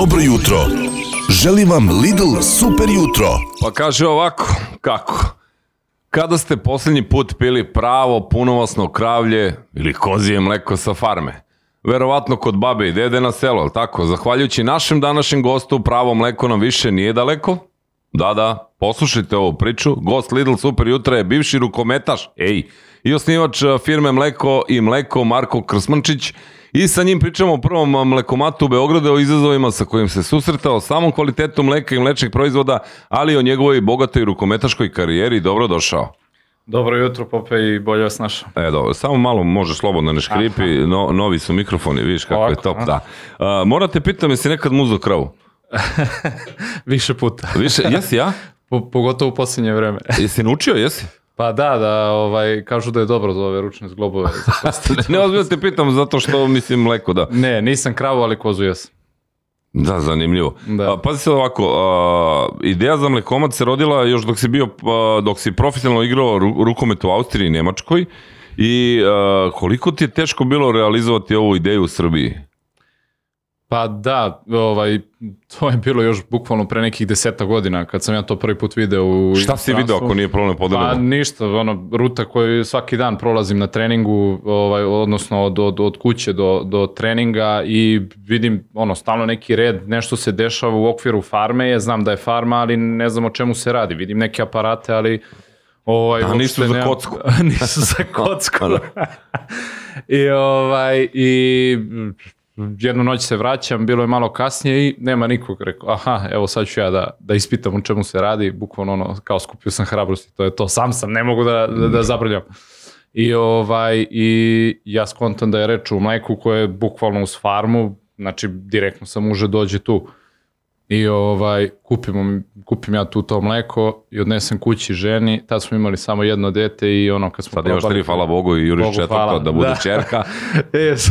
Dobro jutro. Želim vam Lidl super jutro. Pa kaže ovako, kako? Kada ste posljednji put pili pravo punovasno kravlje ili kozije mleko sa farme? Verovatno kod babe i dede na selo, ali tako? Zahvaljujući našem današnjem gostu, pravo mleko nam više nije daleko. Da, da, poslušajte ovu priču. Gost Lidl Super Jutra je bivši rukometaš, ej, i osnivač a, firme Mleko i Mleko Marko Krsmančić i sa njim pričamo o prvom mlekomatu u Beogradu o izazovima sa kojim se susretao, samom kvalitetu mleka i mlečnih proizvoda, ali i o njegovoj bogatoj rukometaškoj karijeri. Dobro došao. Dobro jutro, Pope, i bolje vas našao. E, dobro, samo malo može slobodno ne škripi, no, novi su mikrofoni, vidiš kako je Ovako, top, a? da. A, morate pitam, jesi nekad muzo kravu? Više puta. Više, jesi ja? Po, pogotovo u posljednje vreme. Jesi naučio, jesi? Pa da, da, ovaj, kažu da je dobro za ove ručne zglobove. Ne, ozbiljno te pitam zato što mislim mleko da. ne, nisam kravu, ali kozu jesam. Da, zanimljivo. Da. A, pazi se ovako, a, ideja za mlekomat se rodila još dok si bio, a, dok si profesionalno igrao ru, rukomet u Austriji i Nemačkoj i a, koliko ti je teško bilo realizovati ovu ideju u Srbiji? Pa da, ovaj, to je bilo još bukvalno pre nekih deseta godina kad sam ja to prvi put video u Šta si video ako nije problem Pa podelimo? ništa, ono, ruta koju svaki dan prolazim na treningu, ovaj, odnosno od, od, od kuće do, do treninga i vidim ono, stalno neki red, nešto se dešava u okviru farme, je, znam da je farma, ali ne znam o čemu se radi. Vidim neke aparate, ali ovaj, A uopšte nisu za kocku. nisu za kocku. Da. I, ovaj, i jednu noć se vraćam, bilo je malo kasnije i nema nikog. Rekao, aha, evo sad ću ja da, da ispitam o čemu se radi. Bukvalno ono, kao skupio sam hrabrosti, to je to. Sam sam, ne mogu da, da, da zabrljam. I, ovaj, I ja skontam da je reč o mleku koje je bukvalno uz farmu, znači direktno sam muže dođe tu. I ovaj, kupimo, kupim ja tu to mleko i odnesem kući ženi. Tad smo imali samo jedno dete i ono kad smo Sad imaš tri, hvala Bogu i juriš četvrto da bude Da. čerka. Yes.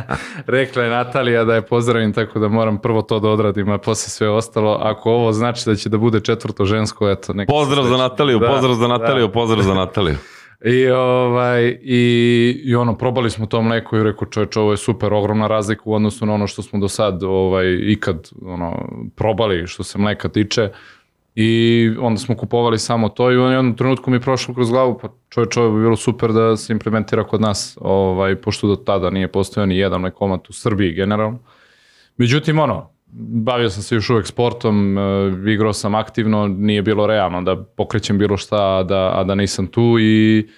Rekla je Natalija da je pozdravim, tako da moram prvo to da odradim, a posle sve ostalo. Ako ovo znači da će da bude četvrto žensko, eto, Pozdrav za. Nataliju, Da, pozdrav za da. Nataliju, pozdrav za Nataliju. I, ovaj, i, I ono, probali smo to mleko i rekao čovječ, ovo je super, ogromna razlika u odnosu na ono što smo do sad ovaj, ikad ono, probali što se mleka tiče. I onda smo kupovali samo to i u jednom trenutku mi je prošlo kroz glavu, pa čovječ, ovo bi bilo super da se implementira kod nas, ovaj, pošto do tada nije postojao ni jedan mlekomat u Srbiji generalno. Međutim, ono, bavio sam se još uvek sportom, e, igrao sam aktivno, nije bilo realno da pokrećem bilo šta, a da, a da nisam tu i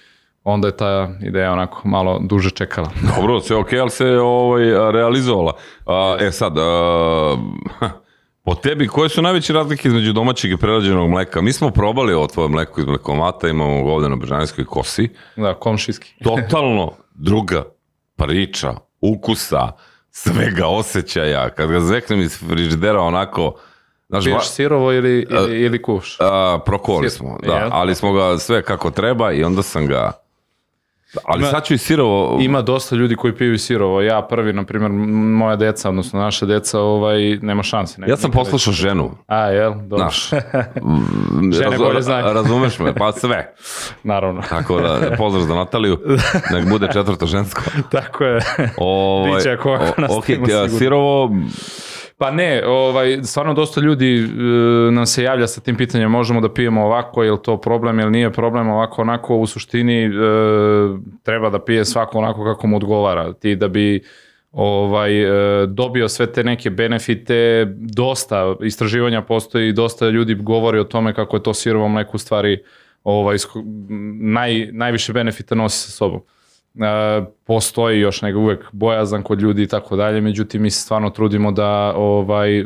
onda je ta ideja onako malo duže čekala. Dobro, sve ok, ali se ovaj, realizovala. A, e sad, a, po tebi, koje su najveće razlike između domaćeg i prerađenog mleka? Mi smo probali ovo tvoje mleko iz mlekomata, imamo ga ovde na Bežanijskoj kosi. Da, komšijski. Totalno druga priča, ukusa, svega osjećaja. Kad ga zveknem iz frižidera onako, znaš, ba- Piješ sirovo ili, ili, ili kuš? A, prokovali Sir- smo, da, ali smo ga sve kako treba i onda sam ga... Ali Ima- sad ću i sirovo... Ima dosta ljudi koji piju i sirovo. Ja prvi, na primjer, moja deca, odnosno naša deca, ovaj, nema šanse. Ne, Ja sam poslušao neće. ženu, A, jel? Dobro. znaš. Žene bolje znaju. Razumeš me, pa sve. Naravno. Tako da, pozdrav za Nataliju, nek bude četvrto žensko. Tako je. Ovaj, Biće ako ovako o- nastavimo ok, a, sigurno. sirovo, Pa ne, ovaj, stvarno dosta ljudi e, nam se javlja sa tim pitanjem možemo da pijemo ovako, je li to problem ili nije problem, ovako onako u suštini e, treba da pije svako onako kako mu odgovara. Ti da bi ovaj, e, dobio sve te neke benefite, dosta istraživanja postoji, dosta ljudi govori o tome kako je to sirovo mleko u stvari ovaj, naj, najviše benefita nosi sa sobom. E, postoji još nego uvek bojazan kod ljudi i tako dalje, međutim mi se stvarno trudimo da ovaj e,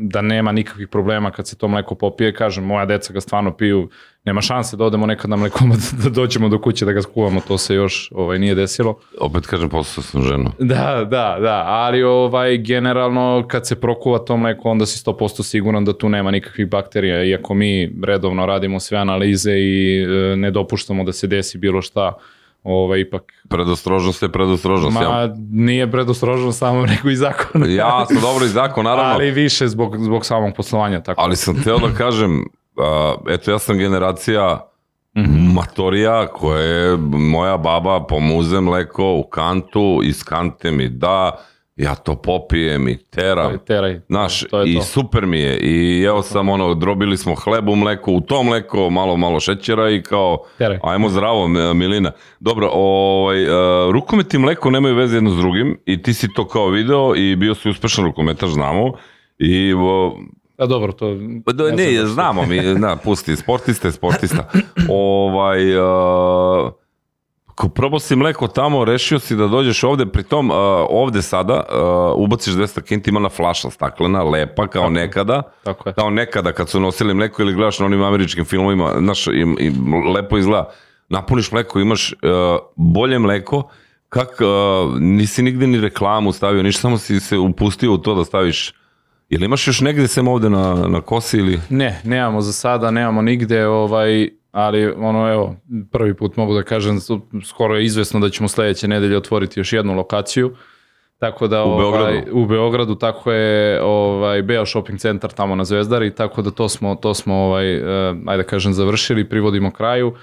da nema nikakvih problema kad se to mleko popije, kažem moja deca ga stvarno piju, nema šanse da odemo nekad na mlekomat da dođemo do kuće da ga skuvamo, to se još ovaj nije desilo. opet kažem, poslao sam ženu. Da, da, da, ali ovaj generalno kad se prokuva to mleko onda si 100% siguran da tu nema nikakvih bakterija, iako mi redovno radimo sve analize i e, ne dopuštamo da se desi bilo šta, ovaj ipak Predostrožnost je predostrožnost. Ja, Ma, nije predostrožno samo nego i zakon. jasno, dobro i zakon, naravno. Ali više zbog, zbog samog poslovanja. Tako. Ali sam teo da kažem, a, eto ja sam generacija Mhm. matorija koje je moja baba pomuze mleko u kantu, iz kante mi da, ja to popijem i teram. Teraj. Znaš, to je i to. super mi je. I evo sam ono, drobili smo hleb u mleku, u to mleko malo, malo šećera i kao, Teraj. ajmo zdravo, Milina. Dobro, ovaj, uh, rukomet i mleko nemaju veze jedno s drugim i ti si to kao video i bio si uspešan rukometaš, znamo. I o, A dobro, to... Pa da, ne, baš. znamo mi, na, pusti, sportista je sportista. ovaj, uh, probao si mleko tamo, rešio si da dođeš ovde, pritom uh, ovde sada uh, ubaciš 200 kinti, ima na flaša staklena, lepa kao nekada, Tako je. kao nekada kad su nosili mleko ili gledaš na onim američkim filmovima, znaš, i, i lepo izgleda, napuniš mleko, imaš uh, bolje mleko, kak, uh, nisi nigde ni reklamu stavio, ništa, samo si se upustio u to da staviš. Jel imaš još negde sem ovde na, na kosi ili... Ne, nemamo za sada, nemamo nigde, ovaj, ali ono evo, prvi put mogu da kažem, skoro je izvesno da ćemo sledeće nedelje otvoriti još jednu lokaciju. Tako da U ovaj, Beogradu? u Beogradu tako je ovaj Beo shopping centar tamo na Zvezdari tako da to smo to smo ovaj eh, ajde kažem završili privodimo kraju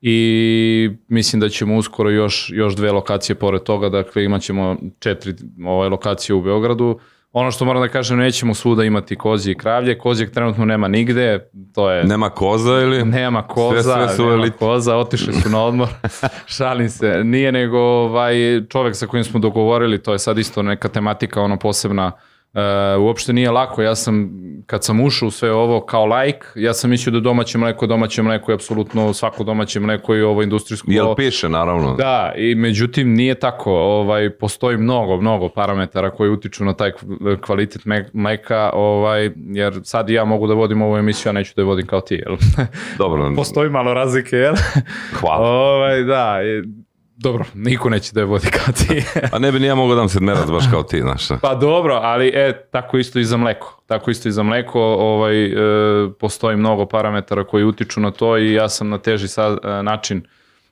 i mislim da ćemo uskoro još još dve lokacije pored toga dakle imaćemo četiri ovaj lokacije u Beogradu Ono što moram da kažem, nećemo svuda imati kozije i kravlje. Kozijeg trenutno nema nigde, to je... Nema koza ili? Nema koza, Sve- sve su nema elite. koza, otišli su na odmor. Šalim se. Nije nego ovaj, čovek sa kojim smo dogovorili, to je sad isto neka tematika ono posebna. E, uopšte nije lako, ja sam, kad sam ušao u sve ovo kao lajk, ja sam mislio da domaće mleko, domaće mleko je apsolutno svako domaće mleko i ovo industrijsko. Jel piše, naravno. Da, i međutim nije tako. Ovaj postoji mnogo, mnogo parametara koji utiču na taj kv- kvalitet mleka, ovaj jer sad ja mogu da vodim ovu emisiju, a neću da je vodim kao ti, jel? Dobro, postoji malo razlike, jel? hvala. ovaj, da, dobro, niko neće da je vodi kao ti. A ne bi ni ja mogao da vam sedmerac baš kao ti, znaš pa dobro, ali e, tako isto i za mleko. Tako isto i za mleko, ovaj, e, postoji mnogo parametara koji utiču na to i ja sam na teži sa, e, način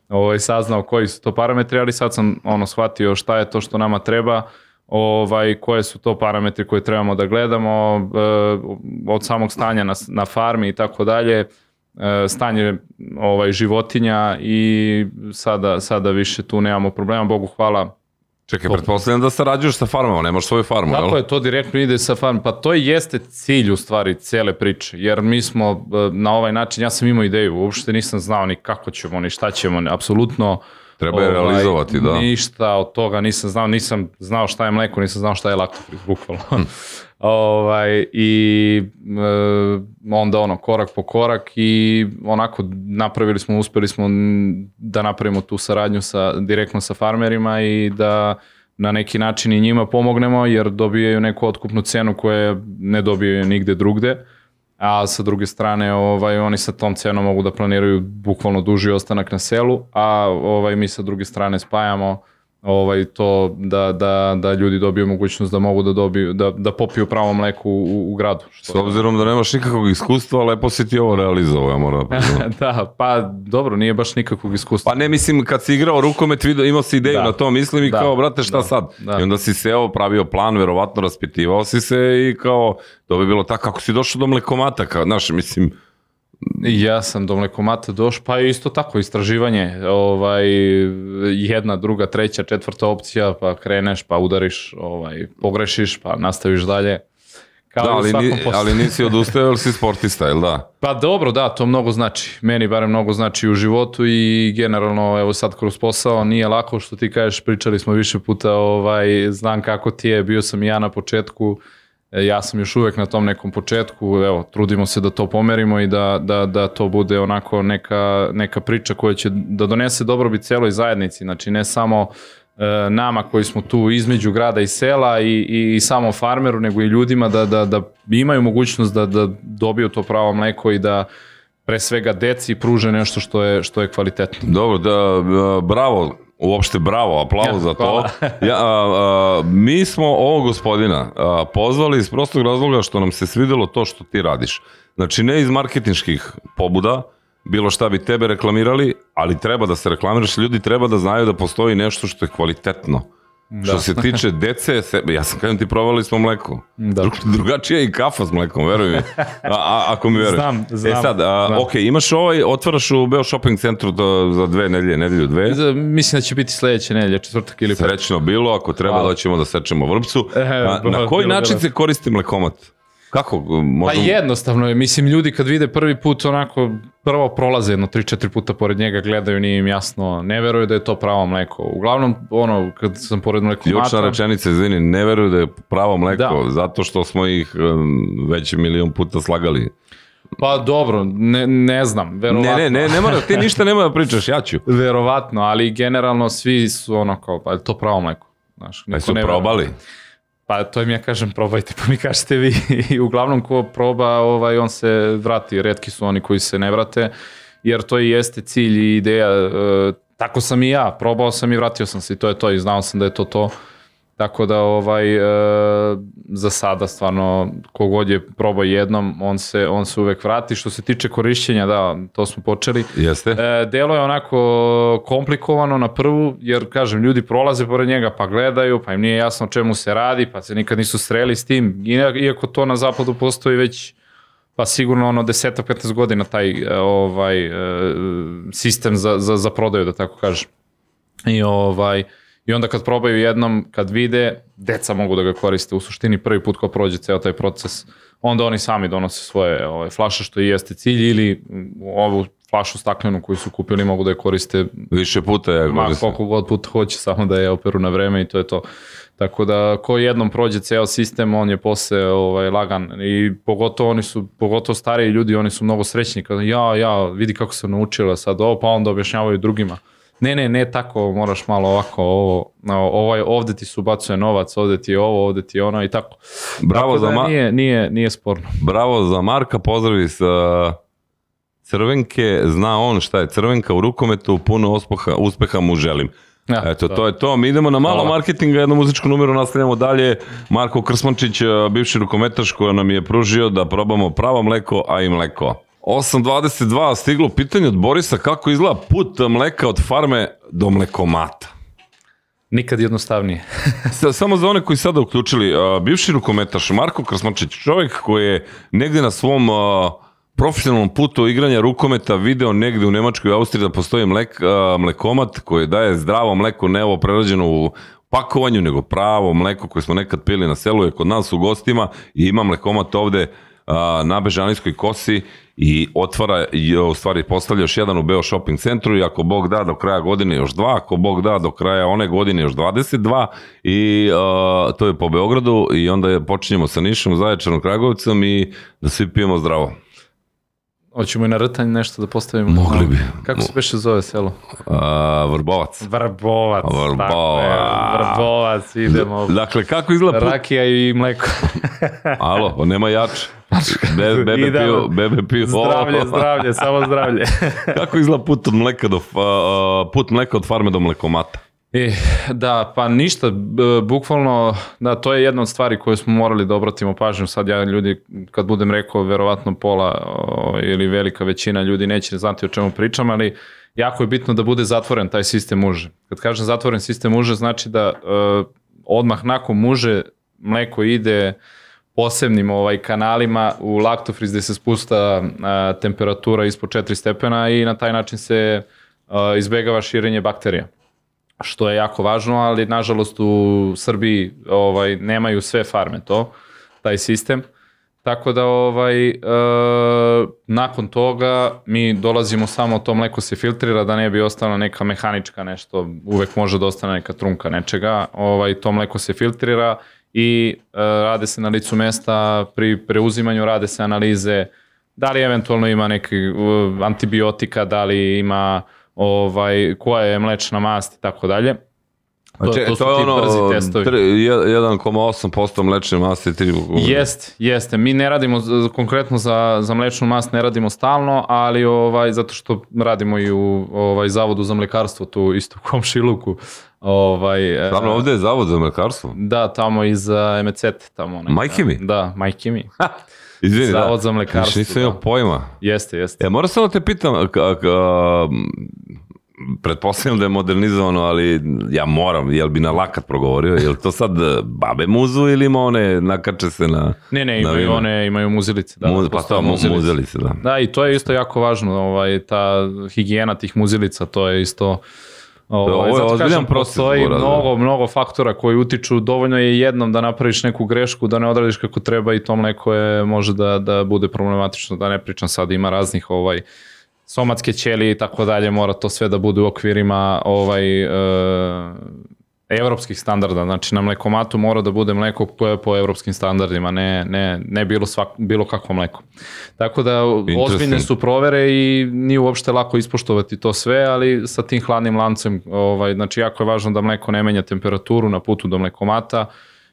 ovaj, saznao koji su to parametri, ali sad sam ono shvatio šta je to što nama treba, ovaj, koje su to parametri koje trebamo da gledamo e, od samog stanja na, na farmi i tako dalje, stanje ovaj, životinja i sada, sada više tu nemamo problema, Bogu hvala, Čekaj, pretpostavljam da sarađuješ sa farmama, nemaš svoju farmu, Tako jel? je, to direktno ide sa farm. Pa to jeste cilj u stvari cele priče, jer mi smo e, na ovaj način, ja sam imao ideju, uopšte nisam znao ni kako ćemo, ni šta ćemo, ni- apsolutno Treba je realizovati, da. Ništa od toga nisam znao, nisam znao šta je mleko, nisam znao šta je laktofriz, bukvalno. Ovaj, I e, onda ono, korak po korak i onako napravili smo, uspeli smo da napravimo tu saradnju sa, direktno sa farmerima i da na neki način i njima pomognemo jer dobijaju neku otkupnu cenu koje ne dobijaju nigde drugde a sa druge strane ovaj oni sa tom cenom mogu da planiraju bukvalno duži ostanak na selu, a ovaj mi sa druge strane spajamo ovaj to da, da, da ljudi dobiju mogućnost da mogu da dobiju da, da popiju pravo mleko u, u gradu. S obzirom da nemaš nikakvog iskustva, lepo si ti ovo realizovao, ja moram da da, pa dobro, nije baš nikakvog iskustva. Pa ne, mislim, kad si igrao rukomet, video, imao si ideju Da. na to, mislim i Da. kao, brate, šta Da. sad? Da. I onda si seo, pravio plan, verovatno raspitivao si se i kao, to bi bilo tako, kako si došao do mlekomata, kao, znaš, mislim, Ja sam do mlekomata došao, pa isto tako istraživanje, ovaj jedna, druga, treća, četvrta opcija, pa kreneš, pa udariš, ovaj pogrešiš, pa nastaviš dalje. Kao da, ali, ni, ali nisi odustao, jer si sportista, jel da? Pa dobro, da, to mnogo znači. Meni barem mnogo znači u životu i generalno, evo sad kroz posao nije lako što ti kažeš, pričali smo više puta, ovaj, znam kako ti je, bio sam i ja na početku, e, ja sam još uvek na tom nekom početku, evo, trudimo se da to pomerimo i da, da, da to bude onako neka, neka priča koja će da donese dobrobit celoj zajednici, znači ne samo e, nama koji smo tu između grada i sela i, i, i samo farmeru, nego i ljudima da, da, da imaju mogućnost da, da dobiju to pravo mleko i da pre svega deci pruže nešto što je, što je kvalitetno. Dobro, da, a, bravo, uopšte bravo, aplauz Ja, za to. Ja, a, a, mi smo ovog gospodina a, pozvali iz prostog razloga što nam se svidelo to što ti radiš. Znači, ne iz marketinških pobuda, bilo šta bi tebe reklamirali, ali treba da se reklamiraš, ljudi treba da znaju da postoji nešto što je kvalitetno. Što se tiče dece, se, ja sam kažem ti provali smo mleko. Da. Drug, drugačije je i kafa s mlekom, veruj mi. A, a, ako mi veruješ. Znam, znam, E sad, a, znam. ok, imaš ovaj, otvaraš u Beo shopping centru do, za dve nedelje, nedelju dve. Za- Mislim da će biti sledeće nedelje, četvrtak ili petak. Srećno bilo, ako treba Hvala. doćemo da sečemo vrpcu. E, A, na koji način se koristi mlekomat? Kako? Pa Možemo... jednostavno je, mislim ljudi kad vide prvi put onako prvo prolaze jedno 3-4 puta pored njega, gledaju, nije im jasno, ne veruju da je to pravo mleko. Uglavnom, ono, kad sam pored Ključna mlekomata, rečenica, izvini, ne veruju da je pravo mleko, Da. zato što smo ih već milion puta slagali. pa dobro, ne, ne znam, verovatno. Ne, ne, ne, ne mora, ti ništa nema da pričaš, ja ću. Verovatno, ali generalno svi su ono kao, pa je to pravo mleko. Znaš, Pa su ne veruje. Pa to im ja kažem probajte, pa mi kažete vi. I uglavnom ko proba, ovaj, on se vrati. Redki su oni koji se ne vrate, jer to i jeste cilj i ideja. E, tako sam i ja, probao sam i vratio sam se i to je to i znao sam da je to to. Tako da ovaj e, za sada stvarno kogod je probao jednom, on se on se uvek vrati. Što se tiče korišćenja, da, to smo počeli. Jeste? E, delo je onako komplikovano na prvu, jer kažem, ljudi prolaze pored njega pa gledaju, pa im nije jasno o čemu se radi, pa se nikad nisu sreli s tim, iako to na zapadu postoji već pa sigurno ono 10-15 godina taj e, ovaj e, sistem za, za, za prodaju, da tako kažem. I ovaj I onda kad probaju jednom, kad vide, deca mogu da ga koriste u suštini prvi put ko prođe ceo taj proces, onda oni sami donose svoje ovaj, flaše što i jeste cilj ili ovu flašu staklenu koju su kupili mogu da je koriste Više puta je ma koliko god put hoće, samo da je operu na vreme i to je to. Tako da ko jednom prođe ceo sistem, on je posle ovaj, lagan i pogotovo oni su, pogotovo stariji ljudi, oni su mnogo srećni kada ja, ja, vidi kako sam naučila sad ovo, pa onda objašnjavaju drugima. Ne, ne, ne tako, moraš malo ovako, ovo, ovaj, ovde ti se ubacuje novac, ovde ti je ovo, ovde ti je ono i tako. Bravo tako za, da nije, nije, nije sporno. bravo za Marka, pozdravi sa Crvenke, zna on šta je Crvenka u rukometu, puno uspeha, uspeha mu želim. Ja, Eto, da. to je to. Mi idemo na malo Hvala. marketinga, jednu muzičku numeru, nastavljamo dalje. Marko Krsmančić, bivši rukometaš koja nam je pružio da probamo pravo mleko, a i mleko. 8.22, stiglo pitanje od Borisa kako izgleda put mleka od farme do mlekomata. Nikad jednostavnije. Sa- Samo za one koji sada uključili, a, bivši rukometaš Marko Krasmačić, čovjek koji je negde na svom a, profesionalnom putu igranja rukometa video negde u Nemačkoj i Austriji da postoji mlek, a, mlekomat koji daje zdravo mleko, ne ovo prerađeno u pakovanju, nego pravo mleko koje smo nekad pili na selu je kod nas u gostima i ima mlekomat ovde a, na Bežanijskoj kosi i otvara, i, u stvari postavlja još jedan u Beo shopping centru i ako Bog da do kraja godine još dva, ako Bog da do kraja one godine još 22 i a, to je po Beogradu i onda je, počinjemo sa Nišom, Zaječarom, Kragovicom i da svi pijemo zdravo. Hoćemo i na rtanje nešto da postavimo. Mogli bi. Kako se beše zove selo? A, vrbovac. Vrbovac. Vrbovac. Vrbovac, idemo. Dakle, kako izgleda put? Rakija i mleko. Alo, on nema jače. Be, bebe Idemo. piju, bebe piju. zdravlje, zdravlje, samo zdravlje. Kako izgleda put od mleka do, put mleka od farme do mlekomata? E, da, pa ništa, bukvalno, da, to je jedna od stvari koje smo morali da obratimo pažnju. Sad ja ljudi, kad budem rekao, verovatno pola o, ili velika većina ljudi neće znati o čemu pričam, ali jako je bitno da bude zatvoren taj sistem muže. Kad kažem zatvoren sistem muže, znači da e, odmah nakon muže mleko ide posebnim ovaj kanalima u laktofriz gde se spusta a, temperatura ispod 4 stepena i na taj način se a, izbegava širenje bakterija što je jako važno, ali nažalost u Srbiji ovaj nemaju sve farme to, taj sistem. Tako da ovaj e, nakon toga mi dolazimo samo to mleko se filtrira da ne bi ostala neka mehanička nešto, uvek može da ostane neka trunka nečega. Ovaj to mleko se filtrira i e, rade se na licu mesta pri preuzimanju rade se analize da li eventualno ima neki antibiotika, da li ima ovaj koja je mlečna mast i tako dalje. To, Čekaj, to su ti brzi testovi. ono, tri- je- 1,8% mlečne mase. Tri... Jest, jeste. Mi ne radimo konkretno za, za mlečnu mast, ne radimo stalno, ali ovaj zato što radimo i u ovaj zavodu za mlekarstvo tu isto u komšiluku. Ovaj e, Stvarno, ovde je zavod za mlekarstvo. Da, tamo iz uh, MCT tamo neka. Majke mi? Da, majke mi. Izvini, Zavod da. za mlekarstvo, Više nisam imao da. pojma. Jeste, jeste. E, moram samo da te pitam, pretpostavljam da je modernizovano, ali ja moram, jel bi na lakat progovorio, jel to sad e, babe muzu ili ima one nakače se na... Ne, ne, na imaju vino? one, imaju muzilice. Da, Mu- pa postoje to, mu- muzilice. muzilice, da. Da, i to je isto jako važno, ovaj, ta higijena tih muzilica, to je isto... Ovaj, Ovo je zato ozbiljan kažem, proces, Postoji mora da- mnogo, mnogo faktora koji utiču, dovoljno je jednom da napraviš neku grešku, da ne odradiš kako treba i to mleko je, može da, da bude problematično, da ne pričam sad, ima raznih ovaj, somatske ćelije i tako dalje, mora to sve da bude u okvirima ovaj, e, evropskih standarda, znači na mlekomatu mora da bude mleko koje je po evropskim standardima, ne, ne, ne bilo, svak, bilo kakvo mleko. Tako da ozbiljne su provere i nije uopšte lako ispoštovati to sve, ali sa tim hladnim lancem, ovaj, znači jako je važno da mleko ne menja temperaturu na putu do mlekomata.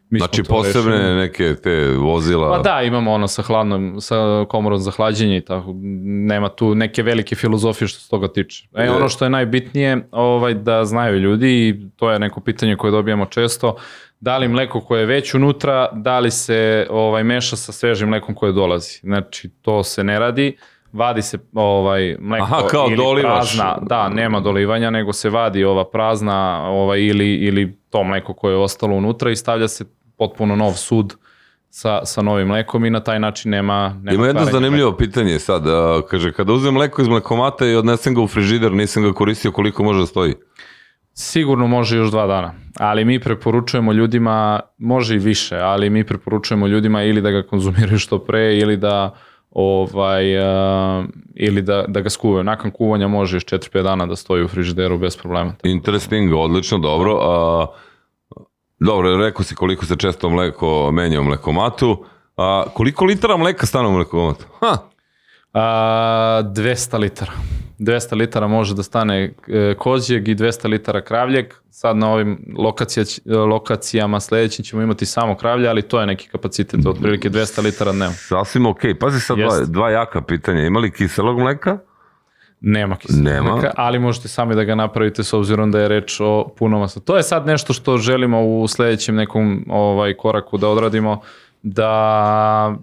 Mi Znači posebne rešili. neke te vozila... Pa da, imamo ono sa hladnom, sa komorom za hlađenje i tako, nema tu neke velike filozofije što se toga tiče. E, ono što je najbitnije, ovaj, da znaju ljudi i to je neko pitanje koje dobijamo često, da li mleko koje je već unutra, da li se ovaj, meša sa svežim mlekom koje dolazi. Znači, to se ne radi, vadi se ovaj mleko Aha, kao ili dolivaš. prazna, da, nema dolivanja, nego se vadi ova prazna ovaj, ili, ili to mleko koje je ostalo unutra i stavlja se potpuno nov sud sa, sa novim mlekom i na taj način nema... nema Ima jedno zanimljivo pitanje sad. kaže, kada uzmem mleko iz mlekomata i odnesem ga u frižider, nisam ga koristio koliko može da stoji. Sigurno može još dva dana, ali mi preporučujemo ljudima, može i više, ali mi preporučujemo ljudima ili da ga konzumiraju što pre ili da ovaj uh, ili da, da ga skuvaju. Nakon kuvanja može još 4-5 dana da stoji u frižideru bez problema. Interesting, odlično, dobro. A, dobro, rekao si koliko se često mleko menja u mlekomatu. A, koliko litara mleka stane u mlekomatu? Ha, A, 200 litara. 200 litara može da stane e, kozjeg i 200 litara kravljeg. Sad na ovim lokacija, lokacijama sledećim ćemo imati samo kravlje, ali to je neki kapacitet, otprilike 200 litara dnevno. sasvim ok. Pazi sad dva, Jest. dva jaka pitanja. Ima li kiselog mleka? Nema kiselog Nema. mleka, ali možete sami da ga napravite s obzirom da je reč o punom. To je sad nešto što želimo u sledećem nekom ovaj koraku da odradimo da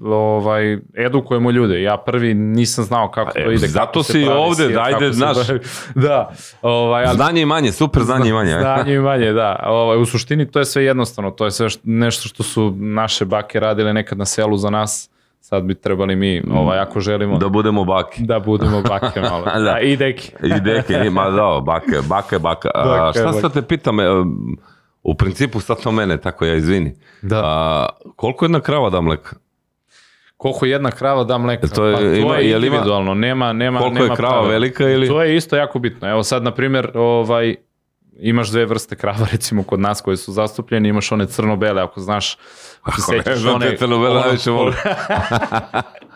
ovaj edukujemo ljude. Ja prvi nisam znao kako E, to ide. zato kako se si pravi ovde, sir, dajde, znaš. pravi- Da, ovaj, ali Znanje i manje, super znanje i manje. Znanje i manje, da. Ovaj, u suštini to je sve jednostavno. To je sve što, nešto što su naše bake radile nekad na selu za nas. Sad bi trebali mi, ovaj, ako želimo Da da, budemo baki. budemo bake malo. Da. da. I deki. I deke, ima, da, baka, je, baka, baka. A, šta sad te pitam, e, u principu sad to mene, tako ja izvini. Da. A, koliko jedna krava da mleka? Koliko jedna krava da mleka? To je- pa, to ima- je individualno, nema, nema, Koliko nema je krava pravila. velika ili? To je isto jako bitno. Evo sad, na primjer, ovaj, imaš dve vrste krava, recimo kod nas koje su zastupljene, imaš one crno-bele, ako znaš, ako se Ako ne sećaš znam, one... te crno-bele najviše volim.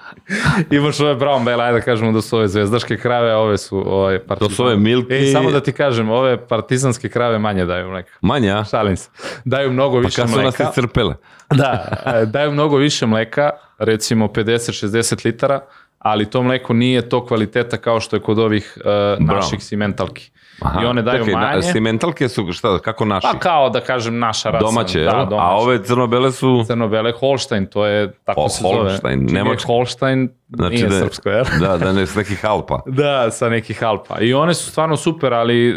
Imaš ove brown bele, ajde da kažemo da su ove zvezdaške krave, a ove su ove partizanske. To su ove milky- E, samo da ti kažem, ove partizanske krave manje daju mleka. Manje, a? Šalim se. Daju mnogo Pa više kad su nas mleka. iscrpele? Da, e, daju mnogo više mleka, recimo 50-60 litara, ali to mleko nije to kvaliteta kao što je kod ovih uh, naših simentalki. Aha, I one daju čekaj, manje. simentalke su šta, kako naši? Pa kao da kažem naša rasa. Domaće, da, domaće. A ove crno-bele su... crno-bele Holstein, to je tako O, se zove. Holstein, Čim je nemački. Holstein Znači nije da, srpsko, jel? da, da ne s nekih Alpa. Da, sa nekih Alpa. I one su stvarno super, ali e,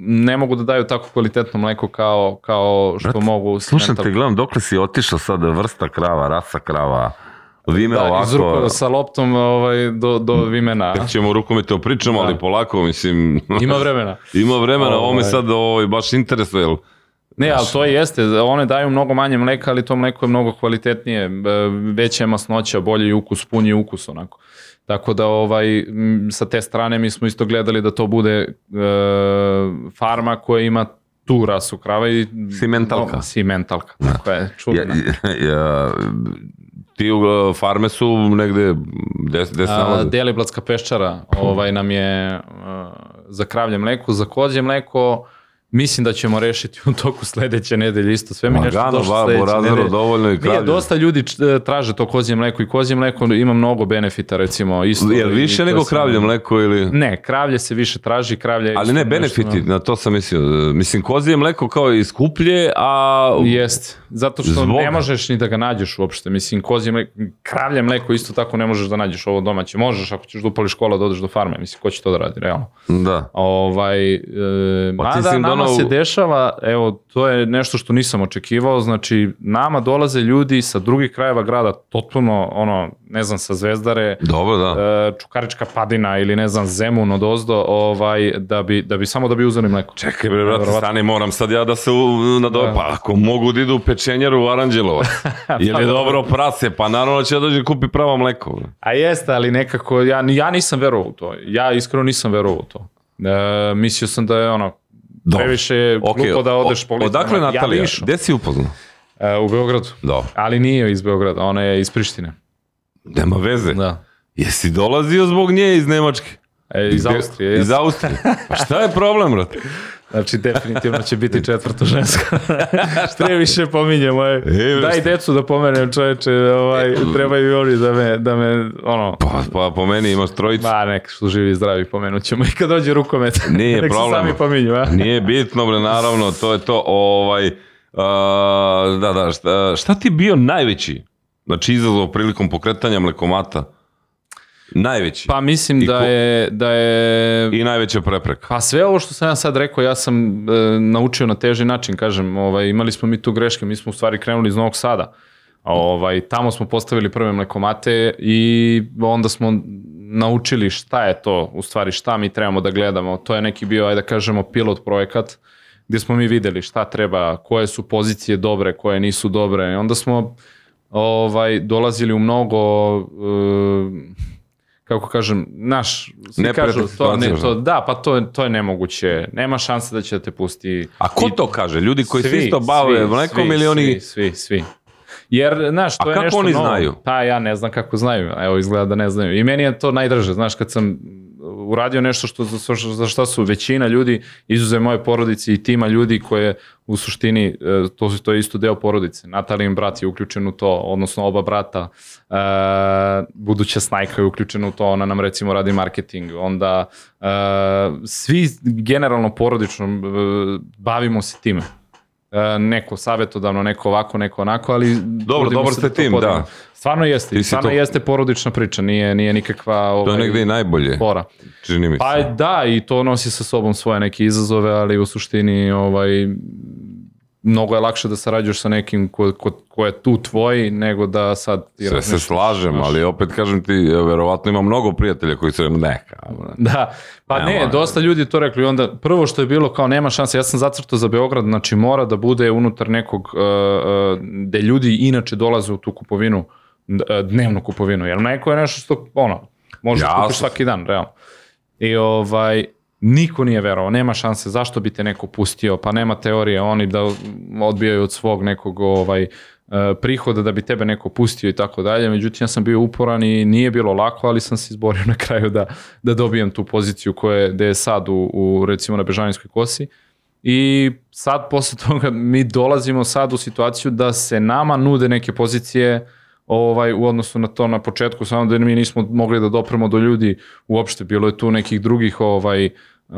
ne mogu da daju tako kvalitetno mleko kao, kao što mogu Slušam te, simentalke. gledam, dokle si otišao sad, vrsta krava, rasa krava, vime Da, iz ovako... rukava sa loptom ovaj, do, do vimena. Tek ćemo rukometom pričamo, ali polako, mislim... Ima vremena. Ima vremena, ovo me Ovaj. sad ovaj, baš interesuje, jel? Ne, ali to jeste, one daju mnogo manje mleka, ali to mleko je mnogo kvalitetnije, e, veća je masnoća, bolji ukus, punji ukus onako. Tako da ovaj, sa te strane mi smo isto gledali da to bude e, farma koja ima tu rasu krava i... Simentalka. No, simentalka, tako je, Ja, čudna. ja, ti uh, farme su negde, gde, gde se nalaze? Deliblatska peščara ovaj, nam je a, za kravlje mleko, za kozje mleko, mislim da ćemo rešiti u toku sledeće nedelje isto sve mi nešto došlo sledeće nedelje. dovoljno i Nije, kravlje. dosta ljudi č- traže to kozje mleko i kozje mleko ima mnogo benefita recimo. Isto, Jel i više nego sam- kravlje mleko ili... Ne, kravlje se više traži, kravlje je Ali ne, nešto- benefiti, na to sam mislio. Mislim, kozije mleko kao i skuplje, a Jest. Zato što Zbog? ne možeš ni da ga nađeš uopšte. Mislim, kozje mleko, kravlje mleko isto tako ne možeš da nađeš ovo domaće. Možeš ako ćeš da upališ kola da odeš do farme. Mislim, ko će to da radi, realno. Da. Ovaj, e, Pa mada nama donao- se dešava, evo, to je nešto što nisam očekivao, znači nama dolaze ljudi sa drugih krajeva grada, totalno, ono, ne znam, sa Zvezdare, Dobro, da. e, Čukarička padina ili ne znam, Zemun od ozdo, ovaj, da bi, da bi samo da bi uzeli mleko. Čekaj bre, brate, stani, moram sad ja da se u, nadove, Da. pa ako mogu da idu u pečenjaru u Aranđelovac, ili je dobro prase, pa naravno će da dođe kupi pravo mleko. A jeste, ali nekako, ja, ja nisam verovao u to. Ja iskreno nisam verovao u to. E, mislio sam da je ono, Dobro. previše je Ok, glupo da odeš po ulicama. Odakle Ja Natalija? išao. Gde si upoznao? E, u Beogradu. Dobro. Ali nije iz Beograda, ona je iz Prištine. Nema veze. Da. Jesi dolazio zbog nje iz Nemačke? E, iz Austrije. Iz. Austrije. Pa šta je problem, brate? Znači, definitivno će biti četvrto žensko. Previše pominjemo. E. E, Daj decu da pomenem čoveče, ovaj, trebaju i oni da me, da me ono, Pa, pa po meni imaš trojicu. Ma, nek su živi i zdravi, pomenut ćemo i kad dođe rukomet. Nije nek problem. se sami pominju, a? Nije bitno, bre, naravno, to je to. Ovaj, a, da, da, šta, šta ti bio najveći, znači izazov prilikom pokretanja mlekomata? Najveći. Pa mislim I da ko- je, da je I najveća prepreka. Pa sve ovo što sam ja sad rekao, ja sam e, naučio na teži način, kažem, ovaj, imali smo mi tu greške, mi smo u stvari krenuli iz Novog Sada. Ovaj, tamo smo postavili prve mlekomate i onda smo naučili šta je to, u stvari šta mi trebamo da gledamo. To je neki bio, ajde da kažemo, pilot projekat gdje smo mi videli šta treba, koje su pozicije dobre, koje nisu dobre. I onda smo ovaj, dolazili u mnogo e, kako kažem, naš, svi Neprijatne kažu, to, ne, to, da, pa to, to je nemoguće, nema šanse da će da te pusti. A ko I to kaže? Ljudi koji se svi, isto bave svi, mlekom svi, ili oni... Svi, svi, svi. Jer, znaš, to A je kako nešto oni novo. znaju? Pa ja ne znam kako znaju, evo izgleda da ne znaju. I meni je to najdraže, znaš, kad sam uradio nešto što, za, za šta su većina ljudi, izuze moje porodice i tima ljudi koje u suštini, e, to, to je isto deo porodice. Natalijin brat je uključen u to, odnosno oba brata. E, buduća snajka je uključena u to, ona nam recimo radi marketing. Onda e, svi generalno porodično e, bavimo se time. E, neko savjetodavno, neko ovako, neko onako, ali Dobro, dobar se ste to tim, podignemo. da. Stvarno jeste, Ti stvarno to- jeste porodična priča, nije, nije nikakva To ovaj, je negde i najbolje, fora. čini mi se. Pa da, i to nosi sa sobom svoje neke izazove, ali u suštini ovaj, mnogo je lakše da sarađuješ sa nekim ko, ko, ko je tu tvoj, nego da sad... ti Sve se slažem, ali opet kažem ti, verovatno ima mnogo prijatelja koji su neka. brate. Da, pa Nema ne, veze. dosta ljudi to rekli. Onda prvo što je bilo kao nema šanse, ja sam zacrtao za Beograd, znači mora da bude unutar nekog, uh, uh, gde ljudi inače dolaze u tu kupovinu, dnevnu kupovinu, jer mleko je nešto što, ono, možeš da kupiš svaki dan, realno. I ovaj, niko nije verovao, nema šanse, zašto bi te neko pustio, pa nema teorije, oni da odbijaju od svog nekog ovaj, e, prihoda da bi tebe neko pustio i tako dalje, međutim ja sam bio uporan i nije bilo lako, ali sam se izborio na kraju da, da dobijem tu poziciju koja je, je sad u, u recimo na Bežanijskoj kosi. I sad posle toga mi dolazimo sad u situaciju da se nama nude neke pozicije ovaj u odnosu na to na početku samo da mi nismo mogli da dopremo do ljudi uopšte bilo je tu nekih drugih ovaj uh,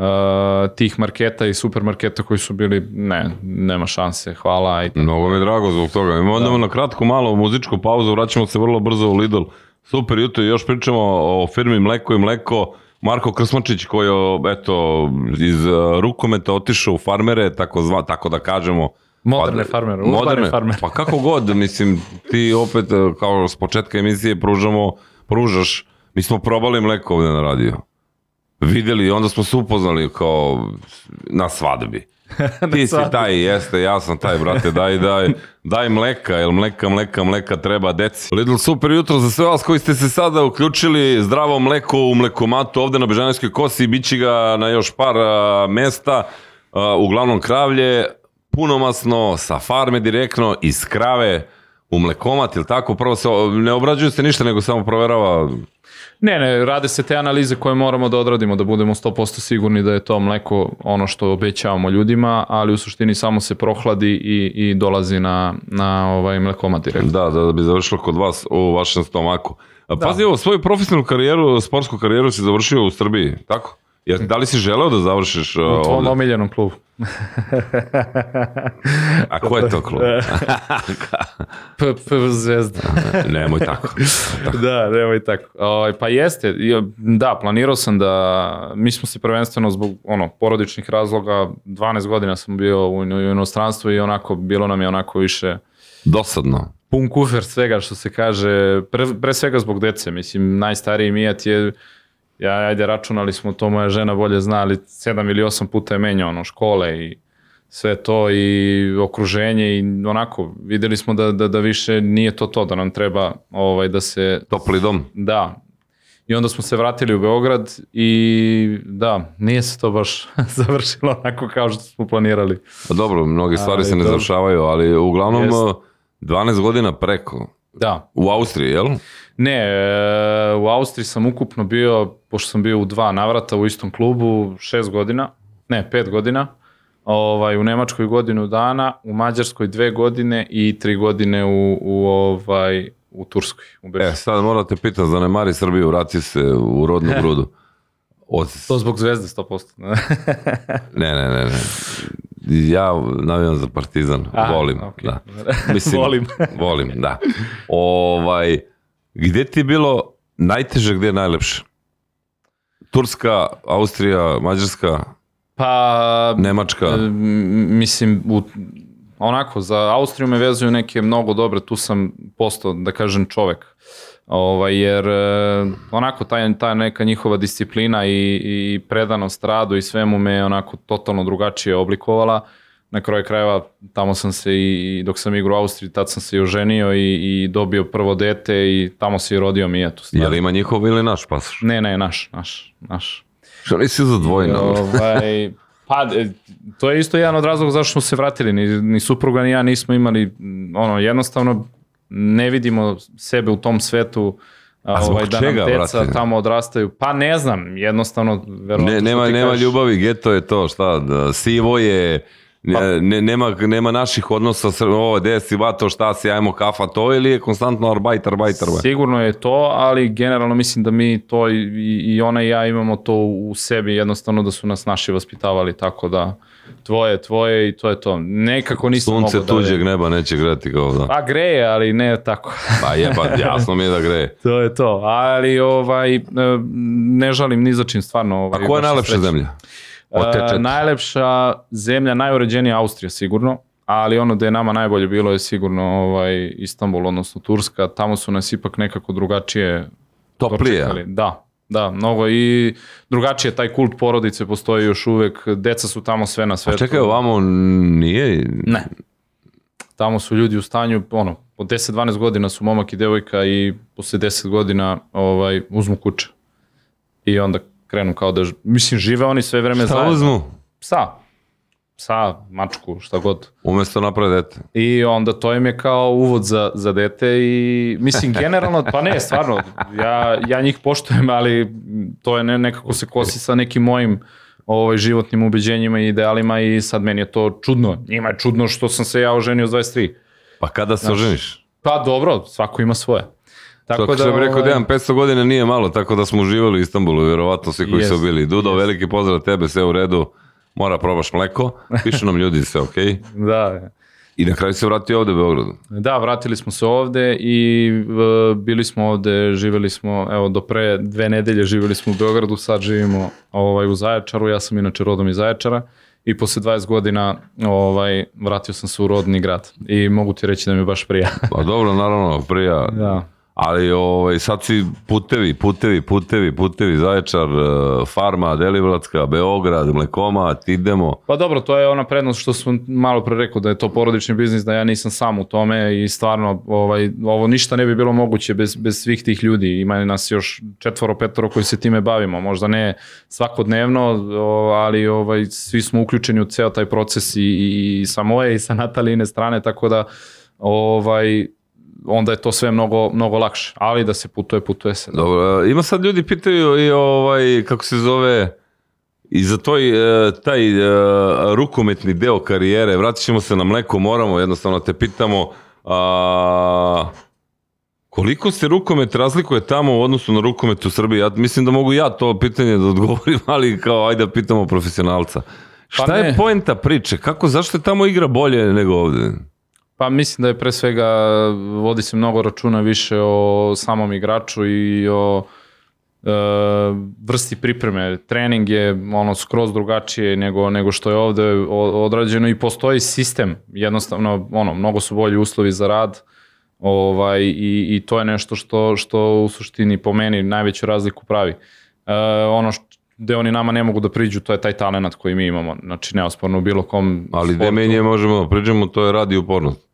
tih marketa i supermarketa koji su bili ne nema šanse hvala i Mnogo mi je drago zbog toga. Imamo onda na kratko malo muzičku pauzu, vraćamo se vrlo brzo u Lidl. Super jutro, još pričamo o firmi Mleko i Mleko. Marko Krsmačić koji je eto, iz uh, rukometa otišao u farmere, tako, zva, tako da kažemo. Moderne farmere, urbane farmere. Pa kako god, mislim, ti opet uh, kao s početka emisije pružamo, pružaš, mi smo probali mleko ovde na radio. Videli i onda smo se upoznali kao na svadbi. Ti si svadbi. taj, jeste, ja sam taj, brate, daj, daj, daj mleka, jel mleka, mleka, mleka treba deci. Lidl, super jutro za sve vas koji ste se sada uključili, zdravo mleko u mlekomatu ovde na Bežanijskoj kosi, bit će ga na još par a, mesta, a, uglavnom kravlje, punomasno, sa farme direktno, iz krave, u mlekomat, ili tako? Prvo se, ne obrađuje se ništa, nego samo proverava Ne, ne, rade se te analize koje moramo da odradimo, da budemo 100% sigurni da je to mleko ono što obećavamo ljudima, ali u suštini samo se prohladi i, i dolazi na, na ovaj mlekomat direktno. Da, da, da bi završilo kod vas u vašem stomaku. A, Pazi, ovo, svoju profesionalnu karijeru, sportsku karijeru si završio u Srbiji, tako? Ja, da li si želeo da završiš uh, U tvom ovde? omiljenom klubu. A ko je to klub? P, P, zvezda. Nemoj tako. da, nemoj tako. Ovaj, pa jeste, da, planirao sam da, mi smo se prvenstveno zbog ono, porodičnih razloga, 12 godina sam bio u inostranstvu i onako, bilo nam je onako više Dosadno. pun kufer svega što se kaže, pre, pre svega zbog dece, mislim, najstariji Mijat je, ja, ajde, računali smo, to moja žena bolje zna, ali sedam ili osam puta je menjao ono, škole i sve to i okruženje i onako, videli smo da, da, da više nije to to, da nam treba ovaj, da se Topli dom. Da. I onda smo se vratili u Beograd i da, nije se to baš završilo onako kao što smo planirali. Pa dobro, mnoge stvari Ali se ne dobro. završavaju, ali uglavnom Jest. uh, 12 godina preko. Da. U Austriji, jel? Ne, e, u Austriji sam ukupno bio, pošto sam bio u dva navrata u istom klubu, šest godina, ne, pet godina, ovaj, u Nemačkoj godinu dana, u Mađarskoj dve godine i tri godine u, u, ovaj, u Turskoj, u. E, sad morate pitan, zanemari Srbiju, vrati se u rodnu grudu. Od... To zbog zvezde 100%. Ne, ne, ne, ne. Ja navijam za Partizan, Aha, volim. okej. Da. Volim. volim, da. Ovaj, gde ti je bilo najteže, gde je najlepše? Turska, Austrija, Mađarska, pa, Nemačka. Mislim, u, onako, za Austriju me vezuju neke mnogo dobre, tu sam postao, da kažem, čovek. Ovaj, jer e, onako taj, ta neka njihova disciplina i, i predanost radu i svemu me onako totalno drugačije oblikovala. Na kraju krajeva tamo sam se i dok sam igrao u Austriji, tad sam se i oženio i, i dobio prvo dete i tamo se i rodio mi je tu stvar. Je li ima njihov ili naš pasoš? Ne, ne, naš, naš, naš. Što nisi za dvojna? Ovaj, pa, e, to je isto jedan od razloga zašto smo se vratili. Ni, ni supruga ni ja nismo imali, ono, jednostavno ne vidimo sebe u tom svetu A zbog ovaj, da čega, nam deca brate? tamo odrastaju. Pa ne znam, jednostavno, Ne, nema, nema ljubavi, geto je to, šta, da, sivo je, ne, ne- nema, nema naših odnosa, ovo, gde si, vato, šta si, ajmo kafa, to, ili je konstantno arbajt, arbajt, arbajt? Sigurno je to, ali generalno mislim da mi to i, i ona i ja imamo to u sebi, jednostavno da su nas naši vaspitavali tako da tvoje, tvoje i to je to. Nekako nisam Sunce da... tuđeg neba neće greti kao da. Pa greje, ali ne tako. Pa jeba, jasno mi je da greje. To je to, ali ovaj, e, ne žalim ni za čim stvarno. Ovaj, A koja je najlepša srećan. zemlja? Te E, najlepša zemlja, najuređenija Austrija sigurno, ali ono da je nama najbolje bilo je sigurno ovaj, Istanbul, odnosno Turska, tamo su nas ipak nekako drugačije Toplije. dočekali. Da, da, mnogo i drugačije, taj kult porodice postoji još uvek, deca su tamo sve na A svetu. čekaj, ovamo nije... Ne. Tamo su ljudi u stanju, ono, po 10-12 godina su momak i devojka i posle 10 godina ovaj, uzmu kuće. I onda krenu kao da, mislim, žive oni sve vreme Šta zajedno. uzmu? Psa. Psa, mačku, šta god. Umesto naprave dete. I onda to im je kao uvod za, za dete i mislim generalno, pa ne, stvarno, ja, ja njih poštujem, ali to je ne, nekako se kosi sa nekim mojim ovaj, životnim ubeđenjima i idealima i sad meni je to čudno. Njima je čudno što sam se ja oženio s 23. Pa kada se oženiš? Pa dobro, svako ima svoje. Tako da, što bi rekao ovaj, Dejan, 500 godina nije malo, tako da smo uživali u Istanbulu, vjerovatno svi koji su Jest, bili. Dudo, veliki pozdrav tebe, sve u redu, mora probaš mleko, pišu nam ljudi sve okej. Da, I na kraju se vratio ovde u Beogradu. Da, vratili smo se ovde i e, bili smo ovde, živeli smo, evo, do pre dve nedelje živeli smo u Beogradu, sad živimo ovaj, u Zaječaru, ja sam inače rodom iz Zaječara i posle 20 godina ovaj, vratio sam se u rodni grad i mogu ti reći da mi baš prija. Pa dobro, naravno, prija. da. Ali ovaj, sad si putevi, putevi, putevi, putevi, Zaječar, eh, Farma, Deliblatska, Beograd, Mlekomat, idemo. Pa dobro, to je ona prednost što sam malo pre rekao da je to porodični biznis, da ja nisam sam u tome i stvarno ovaj, ovo ništa ne bi bilo moguće bez, bez svih tih ljudi. Ima nas još četvoro, petoro koji se time bavimo, možda ne svakodnevno, ali ovaj, svi smo uključeni u ceo taj proces i, i, i sa moje i sa Natalijine strane, tako da ovaj, onda je to sve mnogo, mnogo lakše. Ali da se putuje, putuje se. Dobro, eh, ima sad ljudi pitaju i ovaj, kako se zove, i za toj, eh, taj eh, rukometni deo karijere, vratit ćemo se na mleko, moramo, jednostavno te pitamo, a, koliko se rukomet razlikuje tamo u odnosu na rukomet u Srbiji? Ja mislim da mogu ja to pitanje da odgovorim, ali kao ajde da pitamo profesionalca. Šta Pa je ne. poenta priče? Kako, zašto je tamo igra bolje nego ovde? Pa mislim da je pre svega vodi se mnogo računa više o samom igraču i o e, vrsti pripreme. Trening je ono skroz drugačije nego, nego što je ovde odrađeno i postoji sistem. Jednostavno, ono, mnogo su bolji uslovi za rad ovaj, i, i to je nešto što, što u suštini po meni najveću razliku pravi. E, ono što gde oni nama ne mogu da priđu, to je taj talent koji mi imamo. Znači, neosporno u bilo kom Ali gde sportu. mi nje možemo da priđemo, to je radi upornost.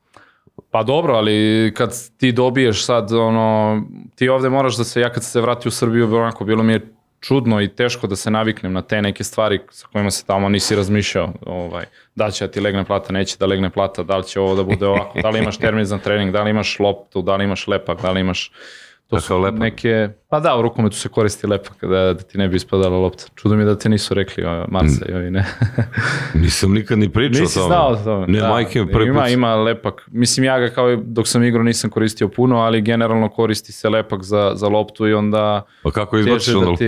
Pa dobro, ali kad ti dobiješ sad, ono, ti ovde moraš da se, ja kad se vratio u Srbiju, onako, bilo mi je čudno i teško da se naviknem na te neke stvari sa kojima se tamo nisi razmišljao. Ovaj, da će da ti legne plata, neće da legne plata, da li će ovo da bude ovako, da li imaš termin za trening, da li imaš loptu, da li imaš lepak, da li imaš... To Kakav su lepak? neke... Pa da, u rukometu se koristi lepak da, da ti ne bi ispadala lopta. Čudo mi je da ti nisu rekli o, Marsa i ovi, ne. Nisam nikad ni pričao Nisi o tome. znao o tome. Ne, majke mi prvi ima, ima lepak. Mislim, ja ga kao i dok sam igrao nisam koristio puno, ali generalno koristi se lepak za, za loptu i onda Pa kako teže izbaciš da ti...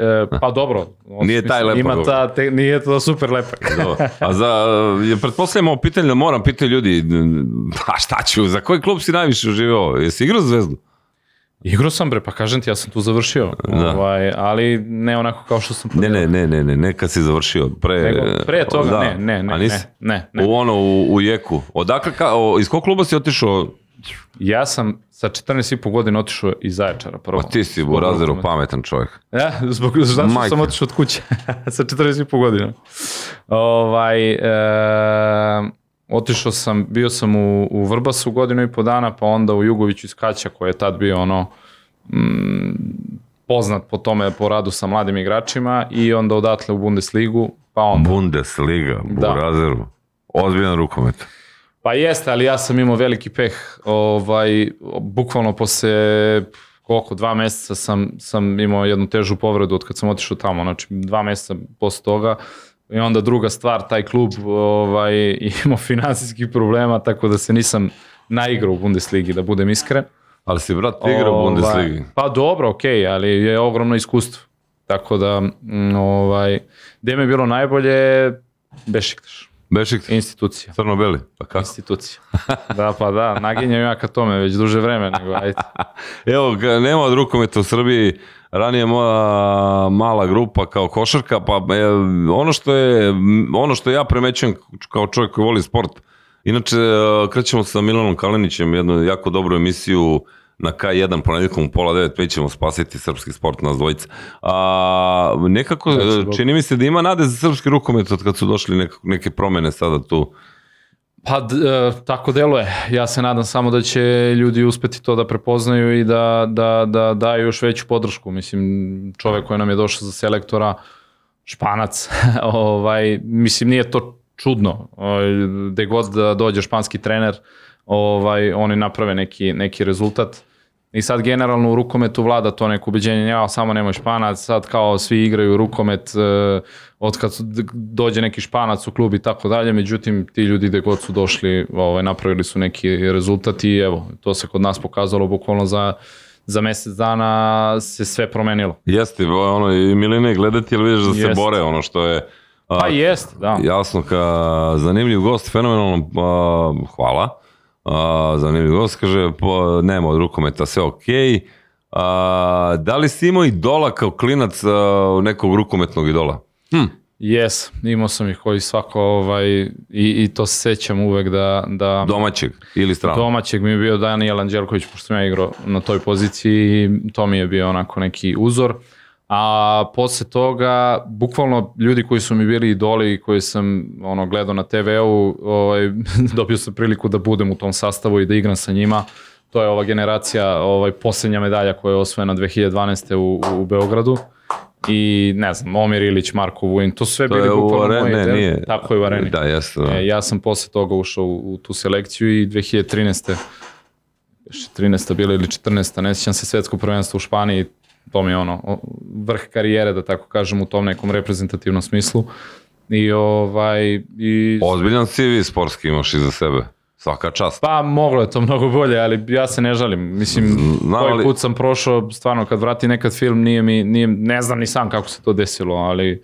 E, pa dobro. Nije taj lepak Ima ta, te, nije to super lepak. Da. A za, je pretpostavljam ovo pitanje da moram pitati ljudi, a šta ću, za koji klub si najviše uživao? Jesi igrao zvezdu? Igrao sam bre, pa kažem ti, ja sam tu završio. Da. Ovaj, ali ne onako kao što sam Ne, ne, ne, ne, ne, ne kad si završio. Pre, Nego, pre toga, da. ne, ne, ne, nisi? ne, ne, ne. U ono, u, u jeku. Odakle, ka, o, iz kog kluba si otišao? Ja sam sa 14,5 godina otišao iz Zaječara prvo. Pa ti si rukometa. pametan čovjek. Ja, zbog zašto Majke. sam otišao od kuće sa 40,5 godina. Ovaj, e, otišao sam, bio sam u, u Vrbasu godinu i po dana, pa onda u Jugoviću iz Kaća, koji je tad bio ono, mm, poznat po tome, po radu sa mladim igračima i onda odatle u Bundesligu, pa onda. Bundesliga, Da. Burazeru. Ozbiljan rukomet. Pa jeste, ali ja sam imao veliki peh, ovaj, bukvalno posle koliko, dva meseca sam, sam imao jednu težu povredu od kad sam otišao tamo, znači dva meseca posle toga i onda druga stvar, taj klub ovaj, imao finansijskih problema, tako da se nisam naigrao u Bundesligi, da budem iskren. Ali si, brat, igrao u Ovaj, Bundesligi. Pa dobro, okej, ali je ogromno iskustvo. Tako da, mm, ovaj, gde mi je bilo najbolje, Bešiktaš, Bešik, institucija. crno-beli. Pa kako? Institucija. Da, pa da, naginjam ja ka tome već duže vreme, nego ajde. Evo, nema od rukometa u Srbiji, ranije moja mala grupa kao košarka, pa e, ono što je, ono što ja premećujem kao čovjek koji voli sport, inače e, krećemo sa Milanom Kalenićem, jednu jako dobru emisiju na K1 ponedjeljkom u pola devet, mi ćemo spasiti srpski sport nas dvojica. A, nekako, Znači, e, čini mi se da ima nade za srpski rukomet od kad su došli nek, neke promene sada tu. Pa e, tako deluje. Ja se nadam samo da će ljudi uspeti to da prepoznaju i da, da, da daju još veću podršku. Mislim, čovek koji nam je došao za selektora, španac, ovaj, mislim, nije to čudno. Ovaj, Gde god da dođe španski trener, ovaj, oni naprave neki, neki rezultat. I sad generalno u rukometu vlada to neko ubeđenje, ja samo nemoj španac, sad kao svi igraju rukomet, e, od kad su- dođe neki španac u klub i tako dalje, međutim ti ljudi gde god su došli ovaj, napravili su neki rezultat i evo, to se kod nas pokazalo bukvalno za, za mesec dana se sve promenilo. Jeste, ono, i Miline gledati, ali vidiš da se Jeste. bore, ono što je... a, Pa jest, da. Jasno, ka zanimljiv gost, fenomenalno, a, hvala. A, zanimljiv gost, kaže, po, nema od rukometa, sve okej. A, da li si imao idola kao klinac a, nekog rukometnog idola? Hm, Jes, imao sam ih koji svako ovaj, i, i to se sećam uvek da, da domaćeg ili stranog? domaćeg mi je bio Daniel Anđelković, pošto sam ja igrao na toj poziciji i to mi je bio onako neki uzor. A posle toga, bukvalno ljudi koji su mi bili idoli i koji sam ono, gledao na TV-u, ovaj, dobio sam priliku da budem u tom sastavu i da igram sa njima. To je ova generacija, ovaj, posljednja medalja koja je osvojena 2012. u, u Beogradu. I ne znam, Omir Ilić, Marko Vujin, to sve To bili bukvalno moji. ne, nije. Tako je u areni. Da, jeste. Da. E, ja sam posle toga ušao u, u tu selekciju i 2013. još 13. bila ili 14. ne sjećam se svetsko prvenstvo u Španiji, to mi je ono vrh karijere da tako kažem u tom nekom reprezentativnom smislu. I ovaj i Ozbiljan CV sportski imaš iza sebe. svaka čast. Pa moglo je to mnogo bolje, ali ja se ne žalim. Mislim, Znam, koji ali- put sam prošao, stvarno kad vrati nekad film, nije mi, nije, ne znam ni sam kako se to desilo, ali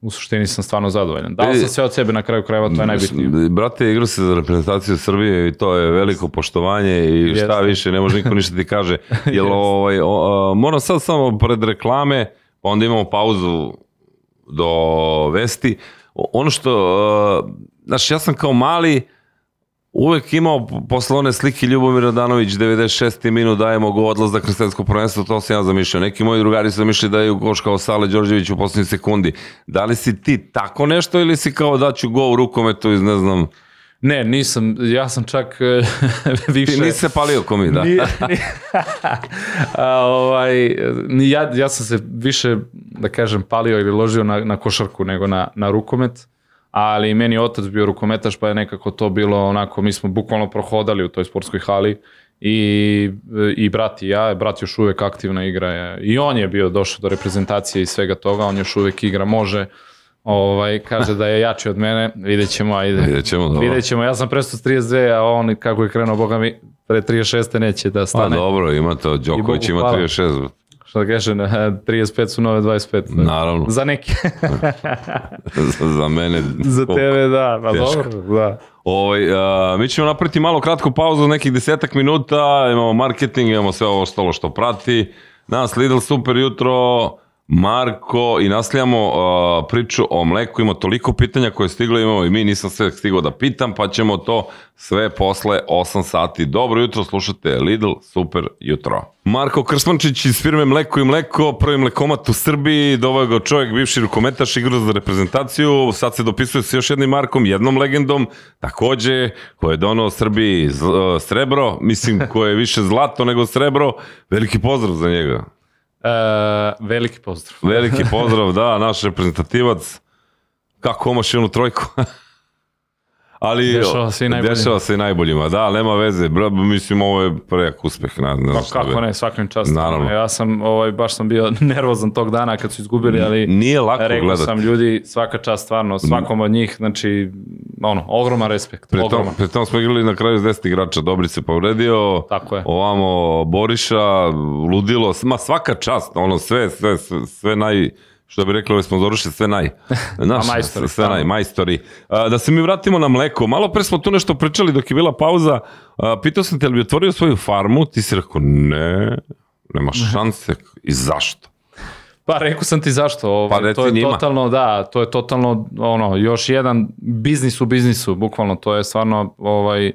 u suštini sam stvarno zadovoljan. Dao sam sve od sebe na kraju krajeva, to je najbitnije. Brate, igra se za reprezentaciju Srbije i to je veliko poštovanje i šta Jeste. više, ne može niko ništa ti kaže. Jel, ovaj, o, moram sad samo pred reklame, pa onda imamo pauzu do vesti. Ono što, znaš, ja sam kao mali uvek imao posle one slike Ljubomir Radanović 96. minut dajemo go odlazak na svetsko prvenstvo, to sam ja zamišljao. Neki moji drugari su zamišljali da je koš kao Sale Đorđević u poslednjoj sekundi. Da li si ti tako nešto ili si kao daću go u rukometu iz ne znam, Ne, nisam, ja sam čak e, više... ti nisi se palio ko mi, da? Nije- nije- A, ovaj, ja, ja sam se više, da kažem, palio ili ložio na, na košarku nego na, na rukomet, ali meni je otac bio rukometaš, pa je nekako to bilo onako, mi smo bukvalno prohodali u toj sportskoj hali i, i brat i ja, brat još uvek aktivna igra je, i on je bio došao do reprezentacije i svega toga, on još uvek igra, može, ovaj, kaže da je jači od mene, vidjet ćemo, ajde. Vidjet ćemo, dobro. Vidjet ćemo, ja sam presto s 32, a on kako je krenuo, boga mi, pre 36. neće da Pa stane. dobro, ima to, Đoković ima hvala. 36, Što da kažem, 35 su nove 25. naravno, Za neke. za, za mene. Za tebe, da. Pa Teško. dobro, da. Ovaj, a, mi ćemo napraviti malo kratku pauzu, nekih desetak minuta, imamo marketing, imamo sve ovo ostalo što prati. Nas Lidl super jutro, Marko i nastavljamo a, priču o mleku, ima toliko pitanja koje je stiglo, imamo i mi, nisam sve stigao da pitam, pa ćemo to sve posle 8 sati. Dobro jutro, slušate Lidl super jutro. Marko Krsmančić iz firme Mleko i Mleko, prvi mlekomat u Srbiji, doveo ga čovjek, bivši rukometaš, igra za reprezentaciju, sad se dopisuje sa još jednim Markom, jednom legendom, takođe, koji je donao Srbiji uh, srebro, mislim, koje je više zlato nego srebro, veliki pozdrav za njega. E, veliki pozdrav. Veliki pozdrav, da, naš reprezentativac. Kako omaš jednu trojku? Ali Dešava se i najboljima. Dešava se i najboljima, da, nema veze. Bra, mislim, ovo je prejak uspeh. Na, na Pa kako ne, svakim častom. Naravno. Ja sam, ovaj, baš sam bio nervozan tog dana kad su izgubili, ali Nije lako rekao gledati. sam ljudi, svaka čast stvarno, svakom od njih, znači, ono, ogroman respekt, Pri tom, pri tom smo igrali na kraju s 10 igrača, Dobri se povredio, Tako je. ovamo Boriša, ludilo, ma svaka čast, ono sve, sve, sve, sve naj, što bi rekli ove sponzoriše, sve naj. Znaš, A majstori, sve naj, majstori. Da se mi vratimo na mleko, malo pre smo tu nešto pričali dok je bila pauza, pitao sam te, ali bi otvorio svoju farmu, ti si rekao, ne, nema šanse, i zašto? Pa rekao sam ti zašto, ovaj, Pa reci to je njima. totalno, da, to je totalno ono, još jedan biznis u biznisu, bukvalno, to je stvarno, ovaj,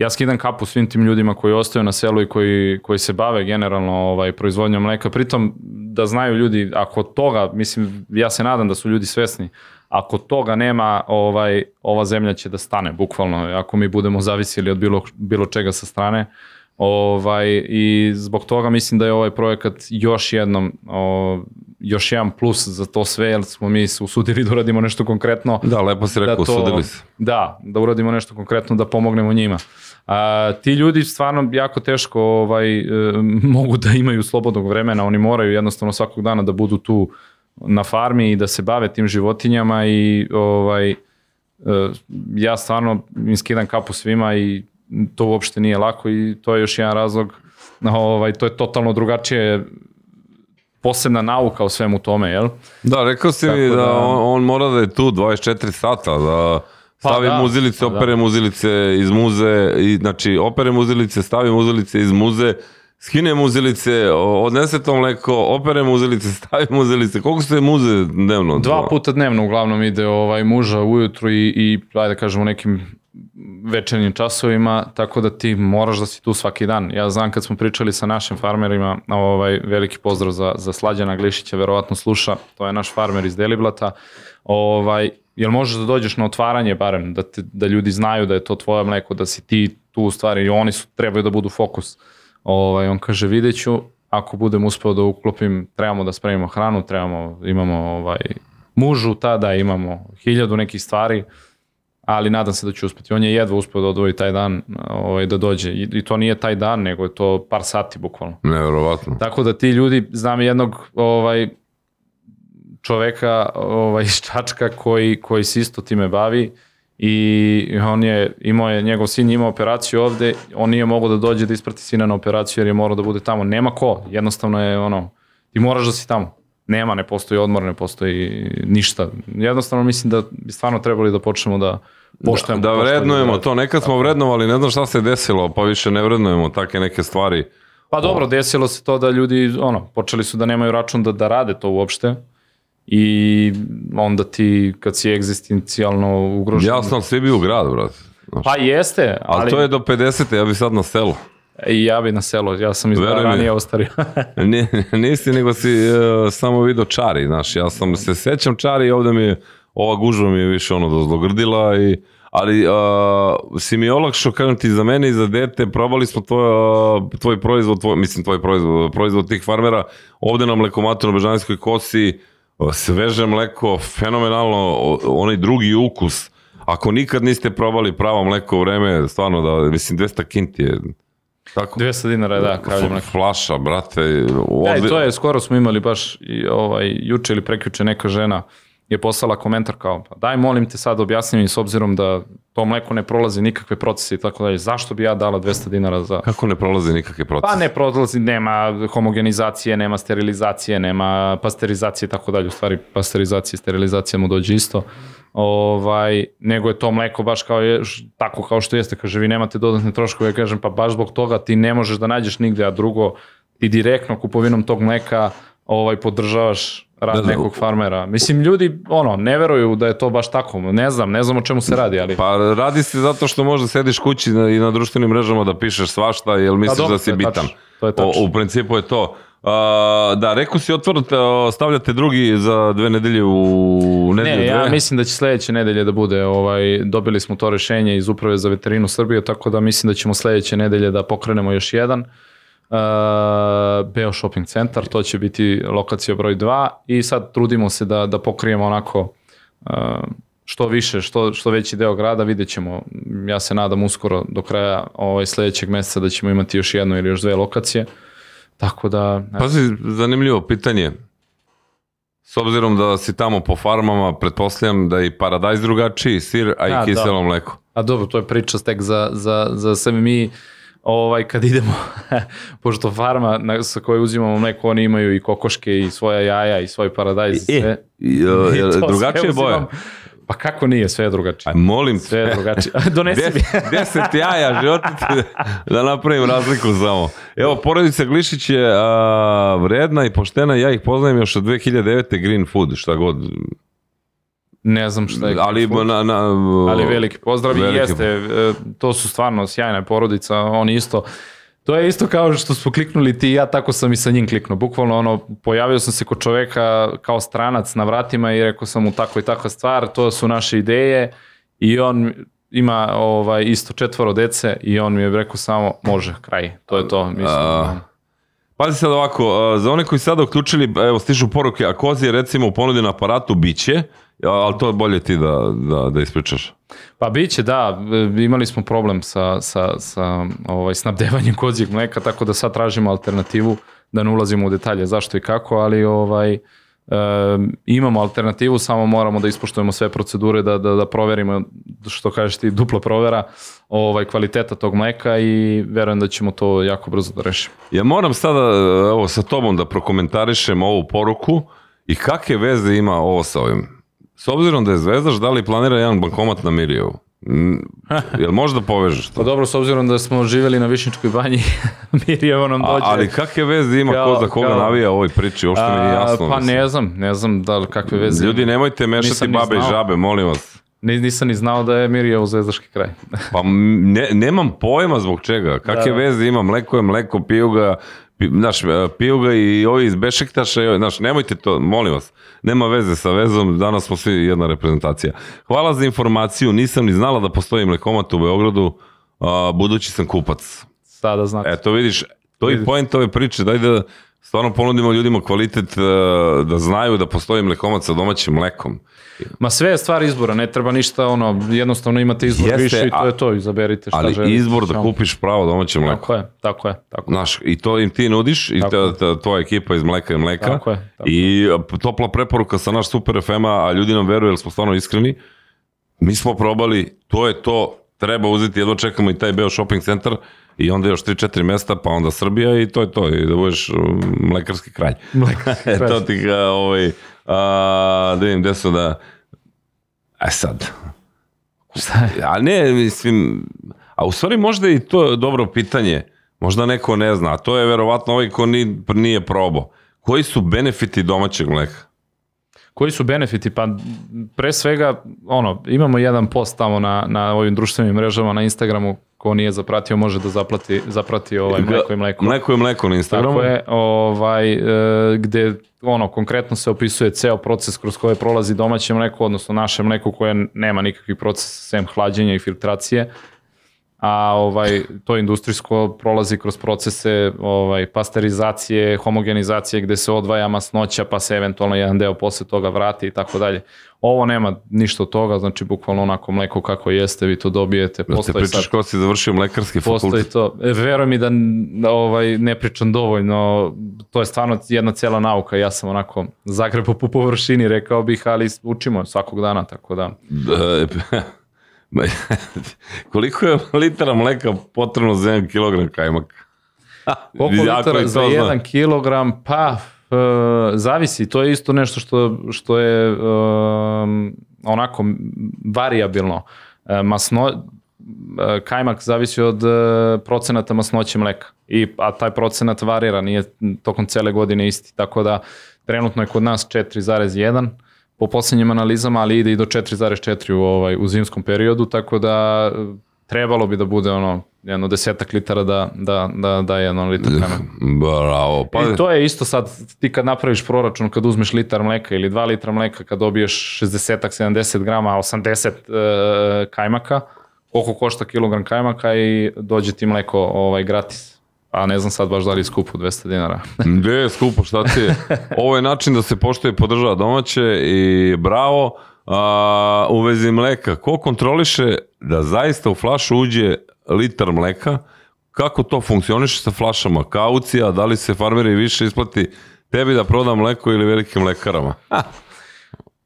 ja skidam kapu svim tim ljudima koji ostaju na selu i koji, koji se bave generalno ovaj, proizvodnjom mleka, pritom da znaju ljudi, ako toga, mislim, ja se nadam da su ljudi svesni, ako toga nema, ovaj, ova zemlja će da stane, bukvalno, ako mi budemo zavisili od bilo, bilo čega sa strane, Ovaj, I zbog toga mislim da je ovaj projekat još jednom, o, još jedan plus za to sve, jer smo mi se usudili da uradimo nešto konkretno. Da, lepo si rekao, da to- usudili se. Da, da uradimo nešto konkretno, da pomognemo njima. A, ti ljudi stvarno jako teško ovaj, e, mogu da imaju slobodnog vremena, oni moraju jednostavno svakog dana da budu tu na farmi i da se bave tim životinjama i ovaj, e, ja stvarno im skidam kapu svima i to uopšte nije lako i to je još jedan razlog, ovaj, to je totalno drugačije posebna nauka o svemu tome, jel? Da, rekao si mi Tako da, da- on, on mora da je tu 24 sata, da stavi da, muzilice, pa da. opere muzilice iz muze, i, znači opere muzilice, stavi muzilice iz muze, skine muzilice, odnese to mleko, opere muzilice, stavi muzilice. Koliko ste muze dnevno? Dva puta dnevno uglavnom ide ovaj muža ujutru i, i ajde da kažemo nekim večernjim časovima, tako da ti moraš da si tu svaki dan. Ja znam kad smo pričali sa našim farmerima, ovaj, veliki pozdrav za, za Slađana Glišića, verovatno sluša, to je naš farmer iz Deliblata, ovaj, jel možeš da dođeš na otvaranje barem, da, te, da ljudi znaju da je to tvoje mleko, da si ti tu u stvari i oni su, trebaju da budu fokus. Ovaj, on kaže, vidjet ću, ako budem uspeo da uklopim, trebamo da spremimo hranu, trebamo, imamo ovaj, mužu tada, imamo hiljadu nekih stvari, ali nadam se da će uspeti. On je jedva uspeo da odvoji taj dan ovaj, da dođe. I, I to nije taj dan, nego je to par sati bukvalno. Neverovatno. Tako da ti ljudi, znam jednog ovaj, čoveka ovaj, iz Čačka koji, koji se isto time bavi i on je imao je, njegov sin je imao operaciju ovde, on nije mogao da dođe da isprati sina na operaciju jer je morao da bude tamo. Nema ko, jednostavno je ono, ti moraš da si tamo. Nema, ne postoji odmor, ne postoji ništa. Jednostavno mislim da bi stvarno trebali da počnemo da poštujemo. Da, da vrednujemo to. Nekad smo vrednovali, ne znam šta se desilo, pa više ne vrednujemo take neke stvari. Pa dobro, desilo se to da ljudi, ono, počeli su da nemaju račun da, da rade to uopšte i onda ti, kad si egzistencijalno ugrožen... Jasno, ali svi bi u grad, brate. Znaš. Pa jeste, ali, Ali to je do 50. ja bi sad na selu. i ja bi na selo, ja sam iz Veruj mi. ranije ostario. Nije, nisi, nego si uh, samo video čari, znaš, ja sam se sećam čari i ovde mi je, ova gužva mi je više ono dozlogrdila i ali uh, si mi olakšao, kažem ti, za mene i za dete, probali smo tvoj, uh, tvoj proizvod, tvoj, mislim tvoj proizvod, proizvod tih farmera, ovde na mlekomatu na Bežanskoj kosi, uh, sveže mleko, fenomenalno, onaj drugi ukus, ako nikad niste probali pravo mleko u vreme, stvarno da, mislim, 200 kinti je, tako? 200 dinara da, kravlje mleko. Flaša, brate. Da, i odli- to je, skoro smo imali baš i, ovaj, juče ili prekjuče neka žena je poslala komentar kao, pa daj molim te sad objasni mi s obzirom da to mleko ne prolazi nikakve procese i tako dalje, zašto bi ja dala 200 dinara za... Kako ne prolaze nikakve procese? Pa ne prolazi, nema homogenizacije, nema sterilizacije, nema pasterizacije i tako dalje. U stvari, pasterizacija i sterilizacija mu dođe isto. Ovaj, nego je to mleko baš kao je, tako kao što jeste. Kaže, vi nemate dodatne troškove. Ja kažem, pa baš zbog toga ti ne možeš da nađeš nigde, a drugo, ti direktno kupovinom tog mleka ovaj, podržavaš rad Da, da. nekog farmera. Mislim, ljudi, ono, ne veruju da je to baš tako. Ne znam, ne znam o čemu se radi, ali... Pa radi se zato što možda sediš kući na, i na društvenim mrežama da pišeš svašta, jer misliš Pa dobro, da si to je bitan. tačno, to je O, tačno. u principu je to. A, da, rekao si otvorite, stavljate drugi za dve nedelje u nedelju Ne, ja dve. mislim da će sledeće nedelje da bude, ovaj, dobili smo to rešenje iz Uprave za veterinu Srbije, tako da mislim da ćemo sledeće nedelje da pokrenemo još jedan. Uh, Beo Shopping Centar, to će biti lokacija broj 2 i sad trudimo se da, da pokrijemo onako uh, što više, što, što veći deo grada, vidjet ćemo. Ja se nadam uskoro do kraja ovaj, sledećeg meseca da ćemo imati još jednu ili još dve lokacije. Tako da, Pazi, zanimljivo pitanje. S obzirom da si tamo po farmama, pretpostavljam da je i paradajz drugačiji, sir, a i Da, kiselo mleko. A dobro, to je priča tek za, za, za sebe. Mi, ovaj, kad idemo, pošto farma na, sa kojoj uzimamo mleko, oni imaju i kokoške i svoja jaja i svoj paradajz. i sve. I, uh, I to sve drugačije boje. Pa kako nije, sve je drugačije. Aj, molim te. Sve je drugačije. Donesi mi. Des- Deset jaja, životi ti da napravim razliku samo. Evo, porodica Glišić je a, vredna i poštena, ja ih poznajem još od 2009. Green Food, šta god. Ne znam šta je. Ali, na, na, Ali veliki pozdrav i veliki- jeste, e, to su stvarno sjajna porodica, oni isto, to je isto kao što smo kliknuli ti i ja, tako sam i sa njim kliknuo. Bukvalno ono, pojavio sam se kod čoveka kao stranac na vratima i rekao sam mu tako i takva stvar, to su naše ideje i on ima ovaj isto četvoro dece i on mi je rekao samo može, kraj, to je to. Mislim, A, Pazi sad ovako, za one koji sada uključili, evo stižu poruke, a kozi je recimo u ponudi na aparatu biće, ali to je bolje ti da, da, da ispričaš. Pa biće, da, imali smo problem sa, sa, sa ovaj, snabdevanjem kozijeg mleka, tako da sad tražimo alternativu, da ne ulazimo u detalje zašto i kako, ali ovaj, e, imamo alternativu, samo moramo da ispoštujemo sve procedure, da, da, da proverimo, što kažeš ti, dupla provera ovaj, kvaliteta tog mleka i verujem da ćemo to jako brzo da rešimo. Ja moram sada, evo, sa tobom da prokomentarišem ovu poruku i kakve veze ima ovo sa ovim. S obzirom da je Zvezdaš, da li planira jedan bankomat na Mirjevu? Jel možda povežeš to? Pa dobro, s obzirom da smo živjeli na Višničkoj banji, Mirjevo nam A, dođe. ali kakve veze ima Kao- ko za koga kao- navija ovoj priči? Uopšte mi nije A, jasno. Pa mislim. ne znam, ne znam da li kakve veze. Ljudi, nemojte mešati babe i žabe, molim vas. Ni- Nisam ni znao da je Mirjevo zvezdaški kraj. Pa ne, nemam pojma zbog čega. Kakve Da, veze ima, mleko je mleko, piju ga, znaš, e, piju ga i ovi iz Bešiktaša, znaš, nemojte to, molim vas, nema veze sa vezom, danas smo svi jedna reprezentacija. Hvala za informaciju, nisam ni znala da postoji mlekomat u Beogradu, a, budući sam kupac. Sada znate. Eto vidiš, to je point ove priče, daj da stvarno ponudimo ljudima kvalitet, e, da znaju da postoji mlekomat sa domaćim mlekom. Ma sve je stvar izbora, ne treba ništa, ono, jednostavno imate izbor Jeste, više i to je to, izaberite šta Ali želite. izbor da kupiš pravo domaće mleko. Tako je, tako je, tako je. Znaš, i to im ti nudiš, i ta, ta, tvoja ekipa iz Mleka i Mleka. Tako je, tako I topla preporuka sa naš Super FM-a, a ljudi nam veruju jer smo stvarno iskreni. mi smo probali, to je to, treba uzeti, jedva čekamo i taj Beo shopping centar i onda još 3-4 mesta, pa onda Srbija i to je to, i da budeš um, mlekarski kralj. Mlekarski kralj. to ti ga, ovaj, a, da vidim gde su da, e sad, Šta je? a ne, mislim, a u stvari možda i to je dobro pitanje, možda neko ne zna, a to je verovatno ovaj ko ni, nije probao. Koji su benefiti domaćeg mleka? Koji su benefiti? Pa pre svega, ono, imamo jedan post tamo na, na ovim društvenim mrežama, na Instagramu, ko nije zapratio može da zaplati, zaprati ovaj mleko i mleko. Mleko i mleko na Instagramu. Tako je, ovaj, e, gde ono, konkretno se opisuje ceo proces kroz koje prolazi domaće mleko, odnosno naše mleko koje nema nikakvih procesa sem hlađenja i filtracije, a ovaj to industrijsko prolazi kroz procese ovaj pasterizacije, homogenizacije gde se odvaja masnoća pa se eventualno jedan deo posle toga vrati i tako dalje. Ovo nema ništa od toga, znači bukvalno onako mleko kako jeste, vi to dobijete. Da te Postoji pričaš sad kao si završio mlekarski Postoji fakultet. to. E, Veruj mi da da, ovaj, ne pričam dovoljno, to je stvarno jedna cela nauka, ja sam onako zagrebao po površini, rekao bih, ali učimo svakog dana, tako da. Da, ma, koliko je litara mleka potrebno za 1 kilogram kajmaka? Koliko litara za zna. 1 kilogram? Pa, e, zavisi, to je isto nešto što, što je um, onako variabilno. E, masno, e, kajmak zavisi od e, procenata masnoće mleka. I, a taj procenat varira, nije tokom cele godine isti. Tako da trenutno je kod nas 4,1 po posljednjim analizama, ali ide i do 4,4 u, ovaj, u zimskom periodu, tako da e, trebalo bi da bude ono jedno desetak litara da, da, da daje jedno litar kajmaka. Bravo. Pa, I to je isto sad, ti kad napraviš proračun, kad uzmeš litar mleka ili 2 litra mleka, kad dobiješ 60-70 grama, 80 e, kajmaka, koliko košta kilogram kajmaka i dođe ti mleko ovaj, gratis. A ne znam sad baš da li je skupo 200 dinara. Gde je skupo, šta ti je? Ovo je način da se poštuje i podržava domaće i bravo. A, u vezi mleka, ko kontroliše da zaista u flašu uđe litar mleka? Kako to funkcioniše sa flašama? Kaucija, da li se farmeri više isplati tebi da proda mleko ili velikim mlekarama?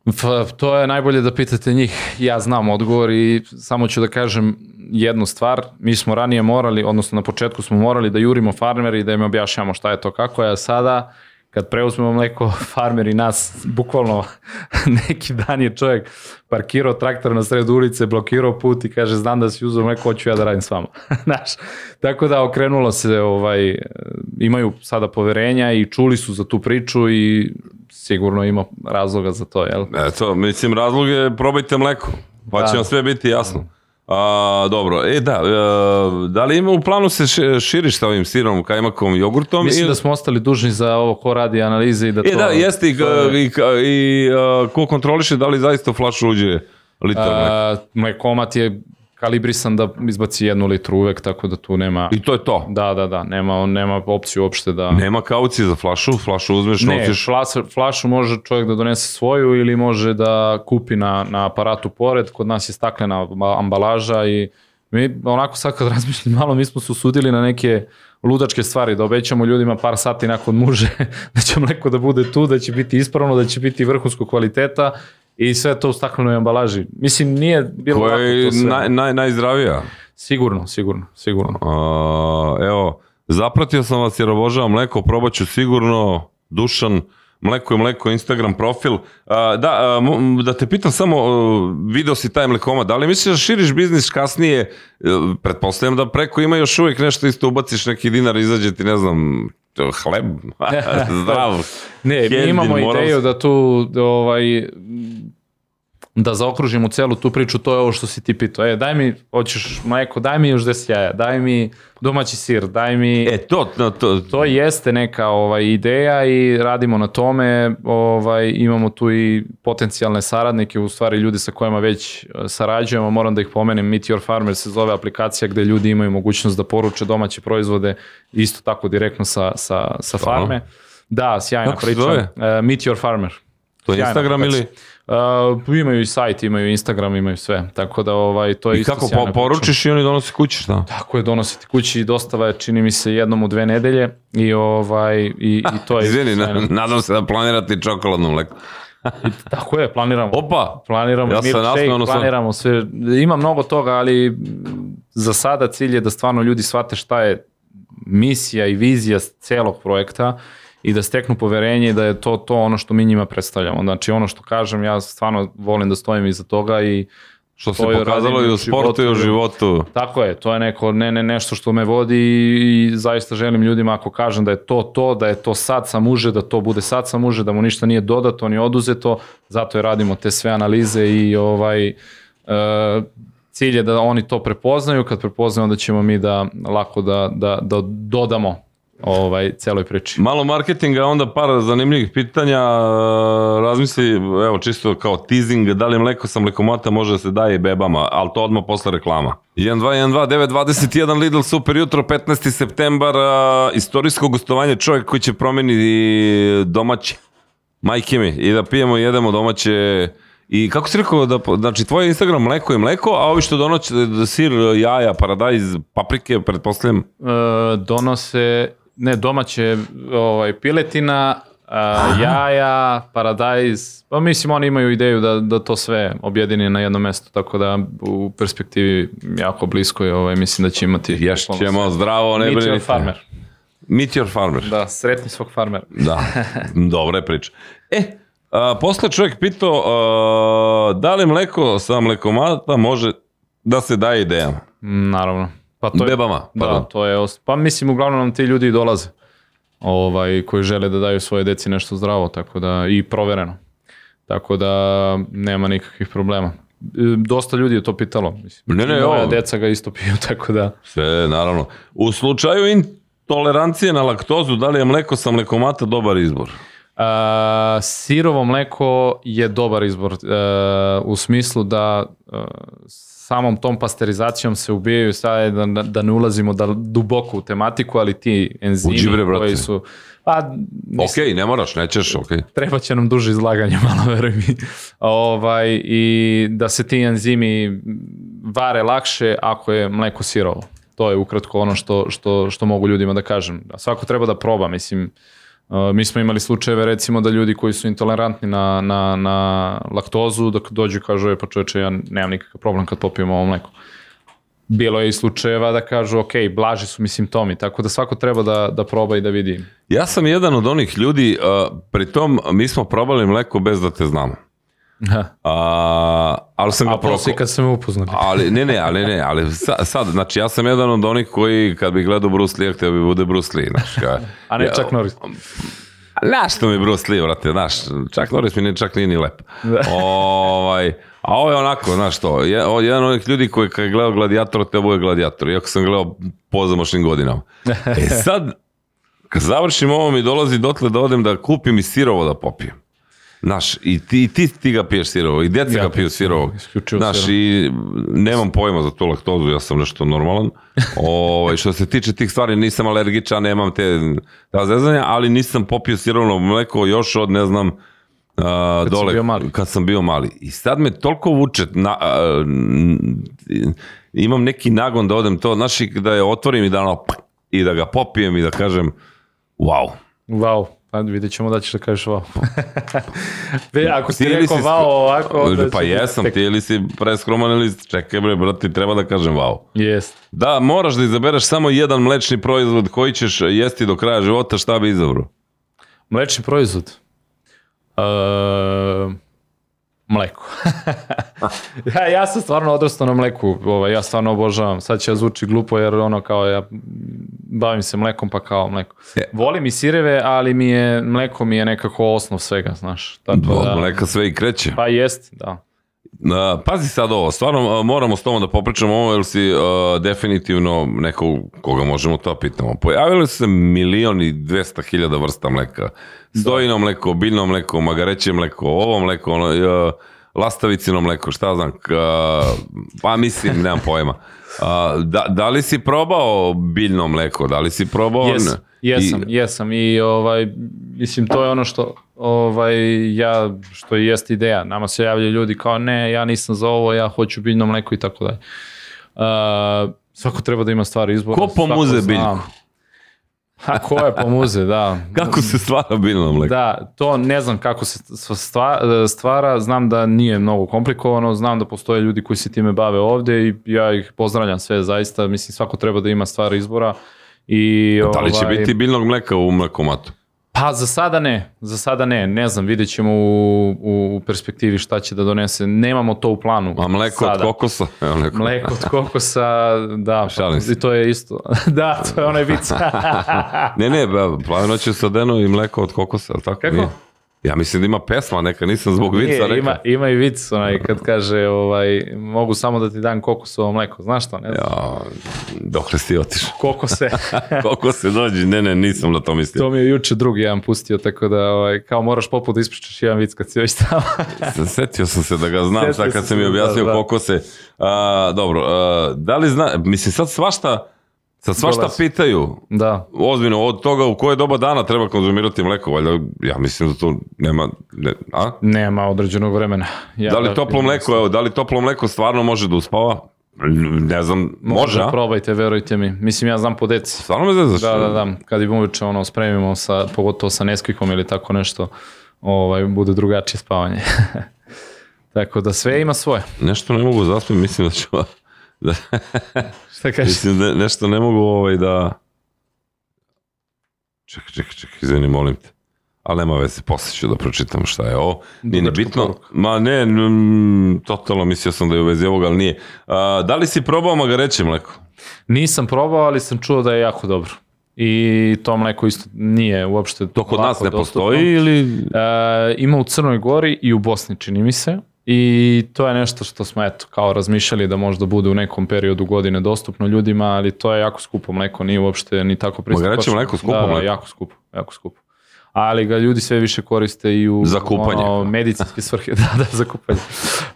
Pa, to je najbolje da pitate njih. Ja znam odgovor i samo ću da kažem jednu stvar. Mi smo ranije morali, odnosno na početku smo morali da jurimo farmeri i da im objašnjamo šta je to kako je, a sada kad preuzmemo mleko, farmeri nas, bukvalno neki dan je čovjek parkirao traktor na sred ulice, blokirao put i kaže znam da si uzeo mleko, hoću ja da radim s vama. Znaš, tako da okrenulo se, ovaj, imaju sada poverenja i čuli su za tu priču i sigurno ima razloga za to, jel? Eto, mislim, razlog je probajte mleko, pa Da. će vam sve biti jasno. A, dobro, e da, e, da li ima u planu se ši- širiš sa ovim sirom, kajmakom, jogurtom? Mislim ili- da smo ostali dužni za ovo ko radi analize i da to... E da, jeste i, to i, i, a, ko kontroliše da li zaista u flašu uđe litar mleka. A, moj komat je kalibrisan da izbaci jednu litru uvek, tako da tu nema... I to je to. Da, da, da, nema, nema opciju uopšte da... Nema kaucije za flašu, flašu uzmeš, Ne, nosiš. flašu, flašu može čovjek da donese svoju ili može da kupi na, na aparatu pored, kod nas je staklena ambalaža i mi onako sad kad razmišljam malo, mi smo se usudili na neke ludačke stvari, da obećamo ljudima par sati nakon muže da će mleko da bude tu, da će biti ispravno, da će biti vrhunskog kvaliteta i sve to u staklenoj ambalaži. Mislim, nije bilo Koja je to sve. naj, naj, najzdravija. Sigurno, sigurno, sigurno. A, evo, zapratio sam vas jer obožavam mleko, probat ću sigurno, Dušan, mleko i mleko, Instagram profil. A, da, a, da te pitam samo, a, video si taj mlekoma, da li misliš da širiš biznis kasnije, E, pretpostavljam da preko ima još uvijek nešto isto, ubaciš neki dinar, izađe ti, ne znam, hleb, zdrav. Ne, mi imamo ideju da tu da, ovaj, da zaokružimo celu tu priču, to je ovo što si ti pitao. E, daj mi, hoćeš mleko, daj mi još 10 jaja, daj mi domaći sir, daj mi... E, to, to, to, To jeste neka ovaj ideja i radimo na tome. Ovaj imamo tu i potencijalne saradnike, u stvari ljudi sa kojima već e, sarađujemo. Moram da ih pomenem, Meteor Farmer se zove aplikacija gde ljudi imaju mogućnost da poruče domaće proizvode isto tako direktno sa sa sa farme. Da, sjajna Kako se priča. zove? E, Meteor Farmer. to je Instagram ili... Uh, imaju i sajt, imaju Instagram, imaju sve. Tako da ovaj to je I isto kako po, priča. poručiš i oni donose kući, šta? Tako je, donositi kući i dostava je, čini mi se, jednom u dve nedelje i, ovaj, i, i to je... Izvini, na, nadam se da planirate čokoladno mleko. I tako je, planiramo. Opa! Planiramo Ja milkshake, svom- planiramo sve. Ima mnogo toga, ali za sada cilj je da stvarno ljudi shvate šta je misija i vizija celog projekta i da steknu poverenje i da je to to ono što mi njima predstavljamo. Znači ono što kažem, ja stvarno volim da stojim iza toga i Što se pokazalo i u sportu i u životu. životu. Tako je, to je neko, ne, ne, nešto što me vodi i, i zaista želim ljudima ako kažem da je to to, da je to sad sam uže, da to bude sad sam uže, da mu ništa nije dodato ni oduzeto, zato je radimo te sve analize i ovaj, e, cilj je da oni to prepoznaju, kad prepoznaju onda ćemo mi da lako da, da, da dodamo ovaj, celoj priči. Malo marketinga, onda par zanimljivih pitanja, razmisli, evo čisto kao teasing, da li mleko sa mlekomata može da se daje bebama, ali to odmah posle reklama. 1, 2, 1, 2, 9, 21, Lidl, super jutro, 15. septembar, istorijsko gostovanje, čovjek koji će promeniti domaće, majke mi, i da pijemo i jedemo domaće, I kako si rekao da, znači tvoj Instagram mleko i mleko, a ovi što donoće sir, jaja, paradajz, paprike, pretpostavljam, E, donose ne domaće ovaj piletina, a, jaja, paradajz. Pa mislim oni imaju ideju da da to sve objedini na jedno mesto, tako da u perspektivi jako blisko je, ovaj mislim da će imati. ješćemo zdravo, ne Meet your brinite. farmer. Meet your farmer. Da, sretni svog farmera. Da, dobra je priča. E, a, posle čovjek pitao a, da li mleko sa mlekomata može da se daje idejama. Naravno. Pa to je, Bebama, Da, to je, os- pa mislim uglavnom nam ti ljudi dolaze. Ovaj, koji žele da daju svoje deci nešto zdravo, tako da, i provereno. Tako da nema nikakvih problema. E, Dosta ljudi je to pitalo. Mislim. Ne, ne, moja ovo- deca ga isto piju, tako da... Sve, naravno. U slučaju intolerancije na laktozu, da li je mleko sa mlekomata dobar izbor? A, sirovo mleko je dobar izbor e, u smislu da e, samom tom pasterizacijom se ubijaju sad da, da ne ulazimo da duboko u tematiku, ali ti enzimi Uđi bre, brate. koji su pa mislim, Ok, ne moraš, nećeš, ok. treba će nam duže izlaganje, malo veruj mi. Ovaj, I da se ti enzimi vare lakše ako je mleko sirovo. To je ukratko ono što, što, što mogu ljudima da kažem. Svako treba da proba, mislim, uh, mi smo imali slučajeve recimo da ljudi koji su intolerantni na, na, na laktozu, dok dođu i kažu, "E, pa čoveče, ja nemam nikakav problem kad popijem ovo mleko. Bilo je i slučajeva da kažu, ok, blaži su mi simptomi, tako da svako treba da, da proba i da vidi. Ja sam jedan od onih ljudi, a, pri tom mi smo probali mleko bez da te znamo. A, ali sam ga probao. kad sam me upoznali. Ali, ne, ne, ali ne, ali sad, sad, znači ja sam jedan od onih koji kad bi gledao Bruce Lee, htio bi bude Bruce Lee, znaš, ka, A ne ja, čak Norris. Znaš što mi Bruce Lee, vrate, znaš, čak Norris mi ne, čak nije ni lep. ovaj, a ovo je onako, znaš to, je, je jedan od onih ljudi koji kad je gledao gladijator, te bude gladijator, iako sam gledao pozamašnim godinama. E sad, kad završim ovo mi dolazi dotle da odem da kupim i sirovo da popijem. Znaš, i ti, i ti, ti ga piješ sirovo, i djeca Ja ga piju sirovo. Znaš, sirovo. i nemam pojma za tu laktozu, ja sam nešto normalan. Ovaj što se tiče tih stvari, nisam alergičan, nemam te ta zezanja, ali nisam popio sirovno mleko još od, ne znam, a, dole, bio mali. kad sam bio mali. I sad me toliko vuče, na, a, imam neki nagon da odem to, znaš, da je otvorim i da ono, i da ga popijem i da kažem, wow. Wow, pa vidjet ćemo da ćeš da kažeš wow. Ve, ako si Ti rekao si- wow ovako... onda Pa jesam, ti ili si preskroman ili si- čekaj bre, brate, treba da kažem wow. Jest. Da, moraš da izabereš samo jedan mlečni proizvod koji ćeš jesti do kraja života, šta bi izabrao? Mlečni proizvod. Uh, mleko. ja, ja sam stvarno odrastao na mleku, ovaj, ja stvarno obožavam. Sad će ja zvuči glupo jer ono kao ja bavim se mlekom pa kao mleko. E. Volim i sireve, ali mi je, mleko mi je nekako osnov svega, znaš. Tako Od da, mleka sve i kreće. pa jest, da. Pazi sad ovo, stvarno moramo s tobom da popričamo ovo, jer si a, definitivno neko koga možemo to pitamo. Pojavili su se milion i dvesta hiljada vrsta mleka. Stojino mleko, biljno mleko, magareće mleko, ovo mleko, ono, a, lastavicino mleko, šta znam, k- a, pa mislim, nemam pojma. A, da, da li si probao biljno mleko, da li si probao... Jes, jesam, I- jesam i ovaj, mislim to je ono što ovaj, ja, što i jest ideja. Nama se javljaju ljudi kao ne, ja nisam za ovo, ja hoću biljno mleko i tako dalje. Uh, svako treba da ima stvari izbora. Ko pomuze biljku? A ko je pomuze, da. Kako se stvara biljno mleko? Da, to ne znam kako se stva- stvara, znam da nije mnogo komplikovano, znam da postoje ljudi koji se time bave ovde i ja ih pozdravljam sve zaista, mislim svako treba da ima stvar izbora. I, Da li će ovaj, biti biljnog mleka u mlekomatu? Pa za sada ne, za sada ne, ne znam, vidjet ćemo u, u, perspektivi šta će da donese, nemamo to u planu. A mleko sada. od kokosa? Evo neko. Mleko od kokosa, da, Šalim se. i to je isto. da, to je onaj vic. Ne, ne, ba, plave noće sa Deno i mleko od kokosa, ali tako? Kako? Nije? Ja mislim da ima pesma neka, nisam zbog vica Nije, rekao. ima, ima i vic onaj kad kaže ovaj, mogu samo da ti dam kokosovo mleko, znaš što, ne znam. Ja, dokle si ti otišao? Kokose. Koliko se dođi? Ne, ne, nisam na to mislio. to mi je juče drugi jedan pustio, tako da ovaj, kao moraš poput da ispričaš jedan vic kad si već tamo. Setio sam se da ga znam Setio sad kad sam mi se, objasnio da, da. koliko se... A, dobro, a, da li zna... Mislim, sad svašta... Sad svašta Dolazi. pitaju, da, ozbiljno, od toga u koje doba dana treba konzumirati mleko, valjda, ja mislim da to nema... Ne, a? nema određenog vremena. Ja Da li toplo mleko, evo, da li toplo mleko stvarno može da uspava? Ne znam, može, a? Probajte, verujte mi. Mislim, ja znam po deci. Stvarno me zezaš? Da, da, da. Kad im uveče ono, spremimo sa, pogotovo sa Neskvikom ili tako nešto, ovaj, bude drugačije spavanje. tako da sve ima svoje. Nešto ne mogu zaspim, mislim da ću... Da, Šta kažeš? mislim da nešto ne mogu ovaj da... Čekaj, čekaj, čekaj, izvini, molim te. Ali nema veze, posle ću da pročitam šta je ovo. Nije ni Dugačka bitno. Ma ne, totalno mislio sam da je u vezi ovoga, ali nije. A, da li si probao magareće mleko? Nisam probao, ali sam čuo da je jako dobro. I to mleko isto nije uopšte To kod nas ne dostupno. postoji ili... E, ima u Crnoj Gori i u Bosni, čini mi se. I to je nešto što smo eto, kao razmišljali da možda bude u nekom periodu godine dostupno ljudima, ali to je jako skupo mleko, nije uopšte ni tako pristupačno. Magareće mleko skupo da, da, mleko? jako skupo, jako skupo. Ali ga ljudi sve više koriste i u Za kupanje. ono, medicinske svrhe, da, da, za kupanje.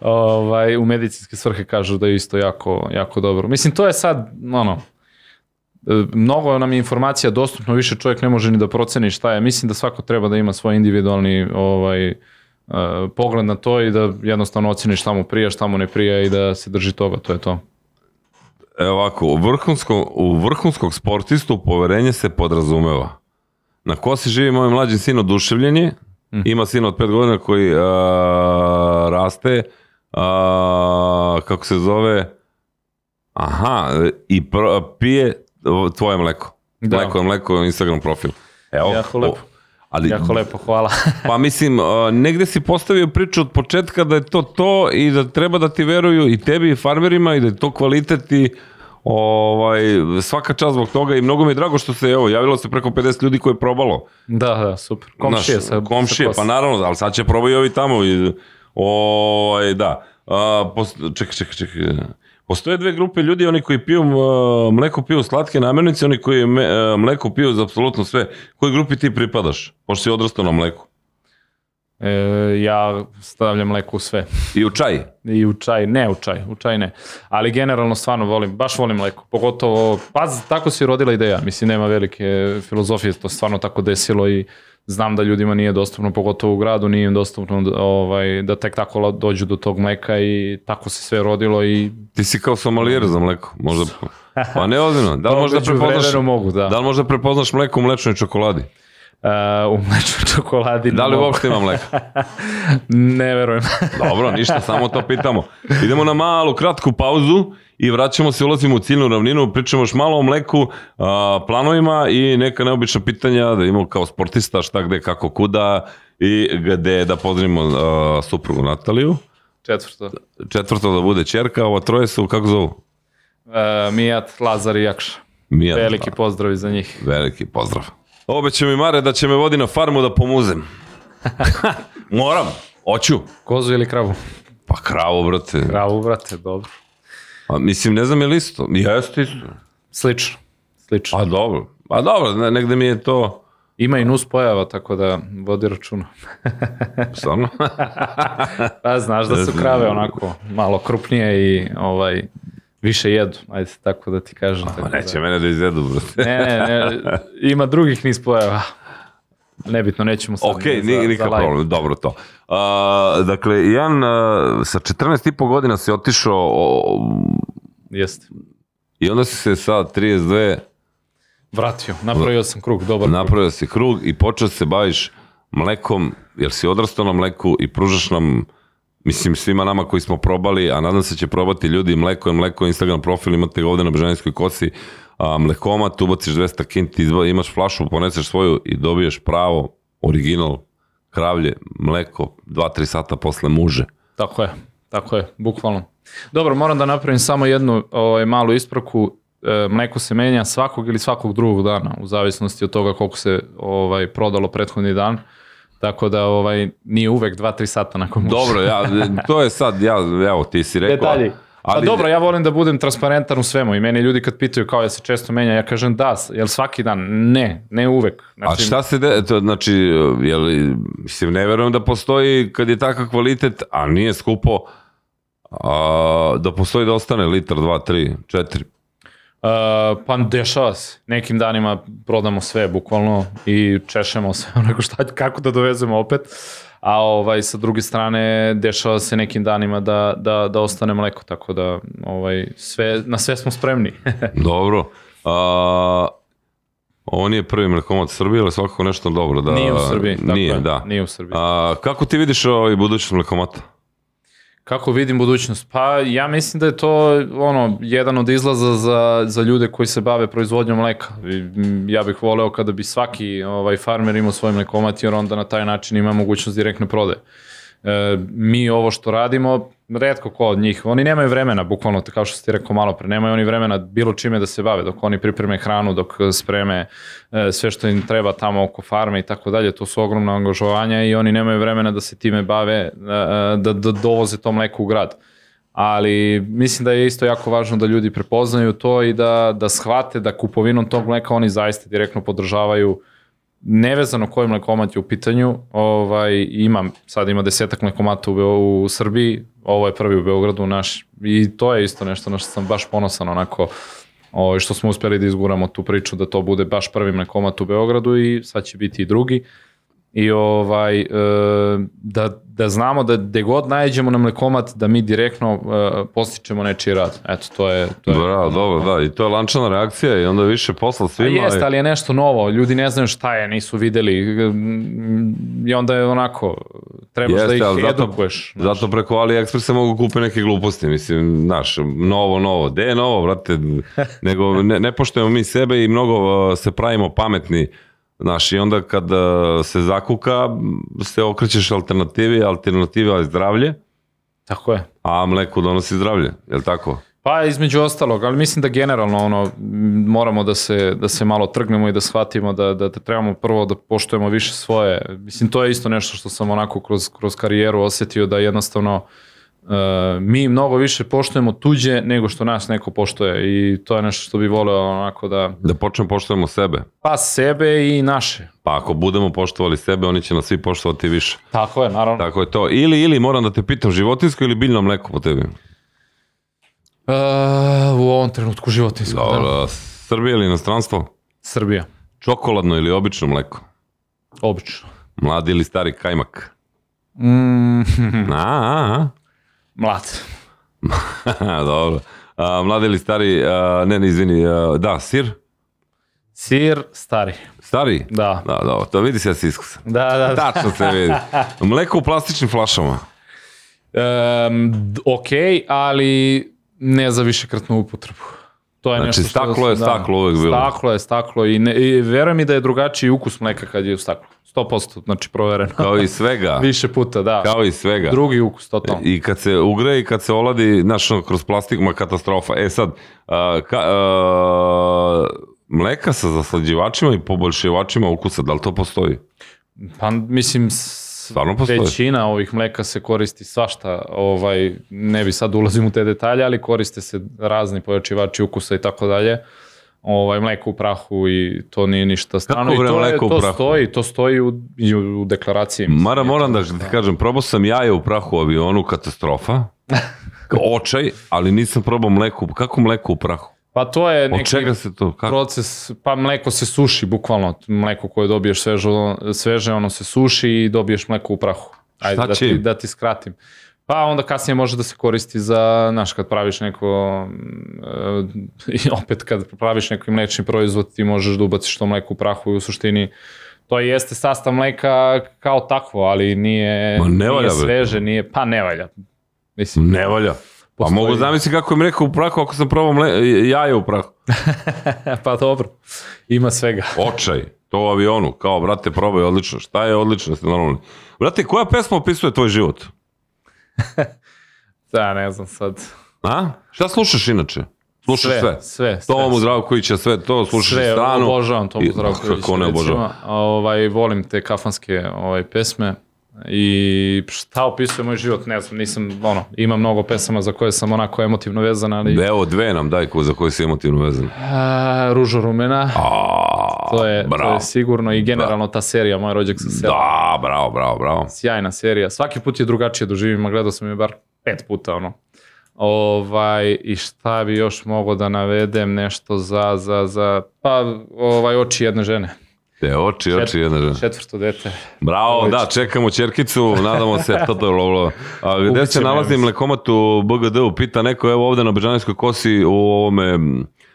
ovaj, u medicinske svrhe kažu da je isto jako, jako dobro. Mislim, to je sad, ono, mnogo nam je informacija dostupno, više čovjek ne može ni da proceni šta je. Mislim da svako treba da ima svoj individualni ovaj, uh, pogled na to i da jednostavno oceni šta mu prija, šta mu ne prija i da se drži toga, to je to. Evo ovako, u, vrhunsko, u vrhunskog sportistu poverenje se podrazumeva. Na kosi živi moj mlađi sin oduševljen je, ima sin od pet godina koji a, raste, a, kako se zove, aha, i pr, pije tvoje mleko. Da. Mleko je mleko, Instagram profil. Evo, Jako lepo. o- ali, Jako lepo, hvala. Pa mislim, a, negde si postavio priču od početka da je to to i da treba da ti veruju i tebi i farmerima i da je to kvalitet i ovaj, svaka čast zbog toga i mnogo mi je drago što se, evo, javilo se preko 50 ljudi koje je probalo. da, da, super. Komšije Znaš, sa komšije, sa pa naravno, ali sad će probaju i ovi tamo. I, ovaj, da. A, pos, čekaj, čekaj, čekaj. Postoje dve grupe ljudi, oni koji piju a, mleko, piju slatke namirnice, oni koji a, mleko piju za apsolutno sve. Kojoj grupi ti pripadaš? Pošto si odrastao na mleku. E, ja stavljam mleko u sve. I u čaj. I u čaj, ne u čaj, u čaj ne. Ali generalno stvarno volim, baš volim mleko. Pogotovo, pa tako se rodila ideja. Mislim, nema velike filozofije, to stvarno tako desilo i znam da ljudima nije dostupno, pogotovo u gradu, nije im dostupno da, ovaj, da tek tako dođu do tog mleka i tako se sve rodilo i Ti si kao somalijer za mleko. Možda, pa ne ozbiljno. Da li možda prepoznaš, mogu, da. da li možda prepoznaš mleko u mlečnoj čokoladi? E, u mlečnoj čokoladi Da li uopšte ima mleka? Ne verujem. Dobro, ništa, samo to pitamo. Idemo na malu, kratku pauzu i vraćamo se, ulazimo u ciljnu ravninu, pričamo još malo o mleku, a, planovima i neka neobična pitanja da imamo kao sportista šta gde, kako, kuda i gde da pozdravimo a, suprugu Nataliju. Četvrto. Četvrto da bude čerka, ovo troje su, kako zovu? E, Mijat, Lazar i Jakša. Mija. Veliki pozdrav i za njih. Veliki pozdrav. Obeće mi Mare da će me vodi na farmu da pomuzem. Moram, hoću. Kozu ili kravu? Pa kravo, brate. Kravu, brate, dobro. Pa, mislim, ne znam je li isto. Jeste isto. Slično. Slično. Pa dobro. Pa dobro, ne- negde mi je to... Ima i nus pojava, tako da vodi računa. Stvarno? Pa znaš da su krave onako malo krupnije i ovaj više jedu, ajde tako da ti kažem. Tako neće da. mene da izjedu, brate. Ne, ne, ne, ima drugih niz pojava. Nebitno, nećemo sad. Ok, ni za- nije za nikak live. problem, dobro to. A, dakle, Jan, a, sa 14 i po godina si otišao o, Jeste. i onda si se sa 32 Vratio, napravio sam krug, dobar krug. Napravio si krug i počeo se baviš mlekom, jer si odrastao na mleku i pružaš nam, mislim svima nama koji smo probali, a nadam se će probati ljudi mleko je mleko, Instagram profil, imate ga ovde na Bežanijskoj kosi, a, mlekomat, ubaciš 200 kinti, imaš flašu, poneseš svoju i dobiješ pravo, original, kravlje, mleko, 2-3 sata posle muže. Tako je, tako je, bukvalno. Dobro, moram da napravim samo jednu ovaj, malu ispraku. E, mleko se menja svakog ili svakog drugog dana, u zavisnosti od toga koliko se ovaj prodalo prethodni dan. Tako da ovaj nije uvek 2-3 sata nakon muže. Dobro, ja, to je sad, ja, evo, ti si rekao. Detalji. Ali, pa dobro, ja volim da budem transparentan u svemu i meni ljudi kad pitaju kao ja se često menja, ja kažem da, jel svaki dan? Ne, ne uvek. A šta se de, to, znači, jel, mislim, ne verujem da postoji kad je takav kvalitet, a nije skupo, a, da postoji da ostane litar, dva, tri, četiri. Uh, pa dešava se. Nekim danima prodamo sve bukvalno i češemo se onako šta, kako da dovezemo opet. A ovaj sa druge strane dešava se nekim danima da, da, da ostane mleko, tako da ovaj sve na sve smo spremni. Dobro. A, ovo nije prvi mlekomat Srbije, ali svakako nešto dobro. Da, nije u Srbiji, tako nije, je, da. nije u Srbiji. A, kako ti vidiš ovaj budućnost mlekomata? Kako vidim budućnost? Pa ja mislim da je to ono jedan od izlaza za, za ljude koji se bave proizvodnjom mleka. I, m, Ja bih voleo kada bi svaki ovaj farmer imao svoj mlekomat jer onda na taj način ima mogućnost direktne prodaje. Mi ovo što radimo, redko ko od njih, oni nemaju vremena, bukvalno kao što ste rekao malo pre, nemaju oni vremena bilo čime da se bave, dok oni pripreme hranu, dok spreme e, sve što im treba tamo oko farme i tako dalje, to su ogromna angažovanja i oni nemaju vremena da se time bave, e, da, da dovoze to mleko u grad. Ali mislim da je isto jako važno da ljudi prepoznaju to i da, da shvate da kupovinom tog mleka oni zaista direktno podržavaju nevezano koji mlekomat je u pitanju, ovaj, imam, sad ima desetak mlekomata u, Beo- u Srbiji, ovo je prvi u Beogradu naš, i to je isto nešto na što sam baš ponosan onako, ovaj, što smo uspeli da izguramo tu priču da to bude baš prvi mlekomat u Beogradu i sad će biti i drugi. I ovaj, e, da, da znamo da gde god nađemo na mlekomat, da mi direktno e, postičemo nečiji rad. Eto, to je... To je Bravo, dobro, da. I to je lančana reakcija i onda više posla A svima. jeste, i- ali je nešto novo, ljudi ne znaju šta je, nisu videli i onda je onako, trebaš da ih ali zato, edukuješ. znaš. zato preko AliExpressa mogu kupiti neke gluposti, mislim, znaš, novo, novo, gde je novo, brate, nego ne, ne poštujemo mi sebe i mnogo uh, se pravimo pametni, znaš, i onda kad uh, se zakuka, se okrećeš alternativi, alternativa je zdravlje, Tako je. a mleko donosi zdravlje, je li tako? Pa između ostalog, ali mislim da generalno ono moramo da se da se malo trgnemo i da shvatimo da da, da trebamo prvo da poštujemo više svoje. Mislim to je isto nešto što sam onako kroz kroz karijeru osetio da jednostavno Uh, mi mnogo više poštujemo tuđe nego što nas neko poštuje i to je nešto što bi voleo onako da Da počnemo poštujemo sebe. pa sebe i naše. Pa ako budemo poštovali sebe, oni će nas svi poštovati više. Tako je, naravno. Tako je to. Ili, ili moram da te pitam, životinsko ili biljno mleko po tebi? Uh, u ovom trenutku životinsko. Da. Dobro, Srbija ili inostranstvo? Srbija. Čokoladno ili obično mleko? Obično. Mladi ili stari kajmak? Mm, A, a, mlad. dobro. A, mladi ili stari, a, ne, ne, izvini, a, da, sir? Sir, stari. Stari? Da. Da, dobro, to vidi se da si iskusan. Da, da, da. Tačno se vidi. Mleko u plastičnim flašama. Um, ok, ali ne za višekratnu upotrebu. To je Znači, nešto što- staklo je da. staklo uvek bilo. Staklo je staklo i, ne, i verujem mi da je drugačiji ukus mleka kad je u staklu. 100%, znači provereno. Kao i svega. Više puta, da. Kao i svega. Drugi ukus, totalno. I kad se ugre i kad se oladi, znaš, kroz plastik, ma katastrofa. E sad, a, ka, a, mleka sa zaslađivačima i poboljšivačima ukusa, da li to postoji? Pa mislim, Stvarno postoji? većina ovih mleka se koristi svašta, ovaj, ne bi sad ulazim u te detalje, ali koriste se razni pojačivači ukusa i tako dalje. Ovaj mleko u prahu i to nije ništa strano bre i to, je, mleko u to prahu? stoji, to stoji u, u, u deklaraciji. mislim. Mara, moram da ti kažem, probao sam jaje u prahu u avionu, katastrofa. Očaj, ali nisam probao mleku. Kako mleko u prahu? Pa to je Od neki čega se to? Kako? proces, pa mleko se suši bukvalno, mleko koje dobiješ sveže, sveže ono se suši i dobiješ mleko u prahu. Ajde Šta da će? ti, da ti skratim. Pa onda kasnije može da se koristi za, znaš, kad praviš neko, e, opet kad praviš neki mlečni proizvod, ti možeš da ubaciš to mleko u prahu i u suštini to jeste sastav mleka kao takvo, ali nije, Ma ne valja, nije sveže, nije, pa ne valja. Mislim, Ne valja. Pa Postoji- mogu zamisliti kako im rekao u prahu ako sam probao mle, jaje u prahu. pa dobro, ima svega. Očaj, to u avionu, kao, brate, probaj, odlično. Šta je odlično, ste normalni. Brate, koja pesma opisuje tvoj život? Da, ne znam sad. A? Šta slušaš inače? Slušaš sve? Sve, sve. sve, Tomu sve. Zdravkovića, sve to, slušaš Sve, stranu. obožavam Tomu Zdravkovića. Kako ne obožavam? Ovaj, volim te kafanske ovaj, pesme i šta opisuje moj život, ne znam, nisam, ono, ima mnogo pesama za koje sam onako emotivno vezan, ali Evo, dve nam daj ko, za koje si emotivno vezan. a, Ružo rumena, A, to je, to bravo. je sigurno i generalno ta serija Moj rođak sa sela. Da, bravo, bravo, bravo. Sjajna serija, svaki put je drugačije doživim, a gledao sam je bar pet puta, ono. Ovaj, i šta bi još mogao da navedem nešto za, za, za, pa, ovaj, oči jedne žene. Te oči, oči, jedna žena. Četvrto dete. Bravo, Već. da, čekamo Čerkicu, nadamo se, to to je lovlo. A gde se nalazi mlekomat u BGD-u? Pita neko, evo ovde na Beđanijskoj kosi u ovome...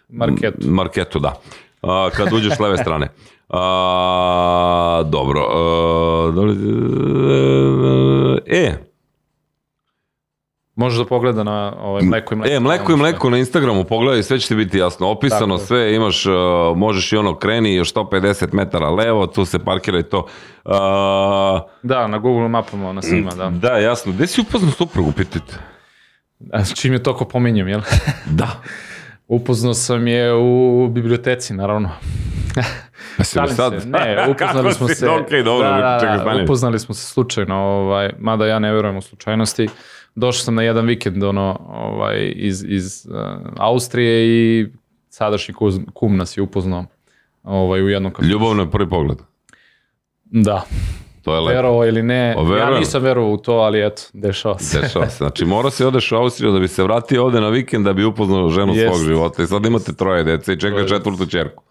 Marketu. Marketu, da. A, kad uđeš s leve strane. A, dobro. A, da li- e, Može da pogleda na ovaj mleko i mleko. E, mleko i mleko na Instagramu, pogledaj, sve će ti biti jasno. Opisano Tako sve, imaš, uh, možeš i ono kreni još 150 metara levo, tu se parkira i to. Uh, Da, na Google mapama na svima, da. da, jasno. Gde si upoznao suprugu, pitajte? A čim je toko pominjem, jel? Da. Upoznao sam je u biblioteci, naravno. Šalim se. Ne, upoznali smo se. Ok, dobro, da, da, čekaj, da, upoznali smo se slučajno, ovaj, mada ja ne verujem u slučajnosti. Došao sam na jedan vikend ono, ovaj, iz, iz uh, Austrije i sadašnji kuz, kum nas je upoznao ovaj, u jednom kafiću. Ljubavno je prvi pogled. Da, To je lepo. verovao ili ne. O, ja nisam verovao u to, ali eto, dešava se. Dešava se. Znači, morao si odeš u Austriju da bi se vratio ovde na vikend da bi upoznao ženu Jest. svog života. I sad imate troje dece i čeka četvrtu čerku.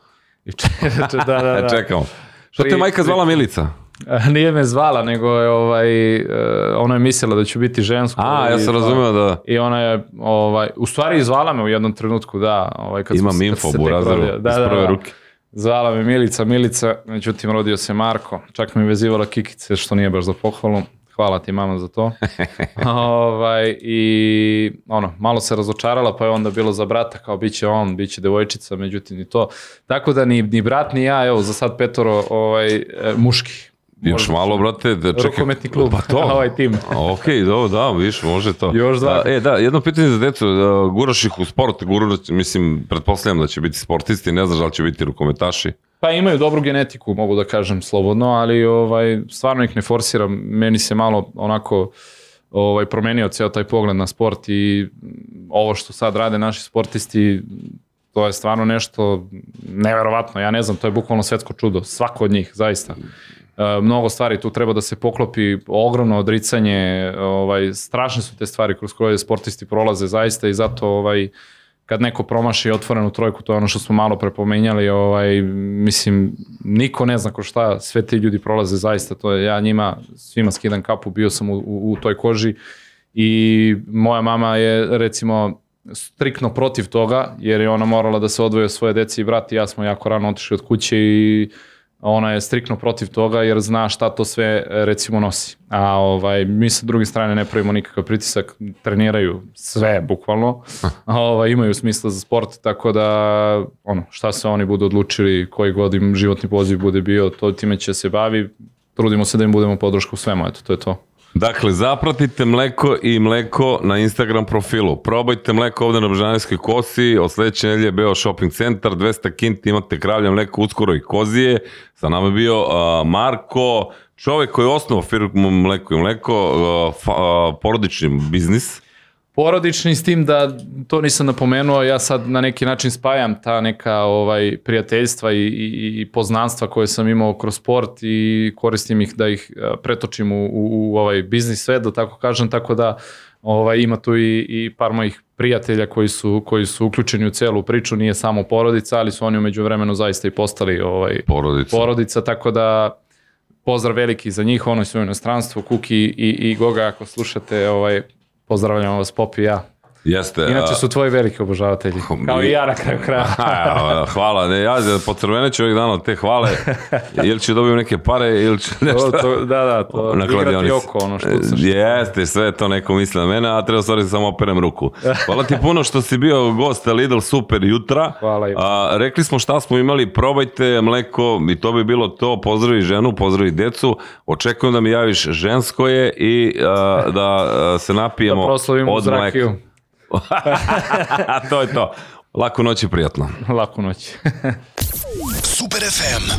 I če- da, da, E, da. čekamo. Što te majka zvala Milica? Nije me zvala, nego je ovaj, e, ona je mislila da ću biti žensko. A, ja i sam to- razumeo da... I ona je, ovaj, u stvari i zvala me u jednom trenutku, da. Ovaj, kad Imam info, tek Burazeru, rodio. iz prve ruke. Zvala me Milica, Milica, međutim rodio se Marko. Čak mi je vezivala kikice, što nije baš za pohvalu. Hvala ti mama za to. ovaj, I ono, malo se razočarala, pa je onda bilo za brata, kao bit će on, bit će devojčica, međutim ni to. Tako da ni, ni brat ni ja, evo za sad petoro ovaj, e, muški. Još Možda malo, brate, da čekaj. Rukometni klub, Pa to. ovaj tim. ok, dobro, da, viš, može to. Još dva. Da, e, da, jedno pitanje za decu, da, guraš ih u sport, guraš, mislim, pretpostavljam da će biti sportisti, ne znaš da li će biti rukometaši. Pa imaju dobru genetiku, mogu da kažem slobodno, ali ovaj stvarno ih ne forsiram. Meni se malo onako ovaj promenio ceo taj pogled na sport i ovo što sad rade naši sportisti to je stvarno nešto neverovatno. Ja ne znam, to je bukvalno svetsko čudo. Svako od njih, zaista. E, mnogo stvari tu treba da se poklopi, ogromno odricanje, ovaj, strašne su te stvari kroz koje sportisti prolaze zaista i zato ovaj, kad neko promaši otvorenu trojku, to je ono što smo malo prepomenjali, ovaj, mislim, niko ne zna ko šta, sve ti ljudi prolaze zaista, to je, ja njima svima skidam kapu, bio sam u, u, u toj koži i moja mama je recimo striktno protiv toga, jer je ona morala da se odvoje od svoje deci i brat i ja smo jako rano otišli od kuće i ona je striktno protiv toga jer zna šta to sve recimo nosi. A ovaj, mi sa druge strane ne pravimo nikakav pritisak, treniraju sve bukvalno, a ovaj, imaju smisla za sport, tako da ono, šta se oni budu odlučili, koji god im životni poziv bude bio, to time će se bavi, trudimo se da im budemo podrška u svemu, eto, to je to. Dakle, zapratite mleko i mleko na Instagram profilu. Probajte mleko ovde na Bržanijskoj kosi, od sledeće nedelje Beo Shopping Centar, 200 kinti, imate kravlje mleko, uskoro i kozije. Sa nama je bio uh, Marko, čovek koji je osnovao firmu Mleko i mleko, uh, fa, uh, porodični biznis. Porodični s tim da to nisam napomenuo, ja sad na neki način spajam ta neka ovaj prijateljstva i, i, i poznanstva koje sam imao kroz sport i koristim ih da ih pretočim u, u, u ovaj biznis svet, da tako kažem, tako da ovaj, ima tu i, i par mojih prijatelja koji su, koji su uključeni u celu priču, nije samo porodica, ali su oni umeđu vremenu zaista i postali ovaj, Porodica. porodica, tako da pozdrav veliki za njih, oni su u inostranstvu, Kuki i, i Goga, ako slušate, ovaj, pozdravljam vas Popi. Jeste. Inače su tvoji veliki obožavatelji, kao i ja na kraju kraja. Hvala, ne, ja po crveneću ovih dana od te hvale, ili ću dobijem neke pare, ili ću nešto... To, to, da, da, to na igrati oko, ono što što- Jeste, sve to neko misli na mene, a treba stvari samo operem ruku. Hvala ti puno što si bio gost Lidl Super jutra. Hvala A, rekli smo šta smo imali, probajte mleko i to bi bilo to. Pozdravi ženu, pozdravi decu. Očekujem da mi javiš žensko je i a, da a, se napijemo Da od mleka. to je to. Laku noć i prijatno. Laku noć. Super FM.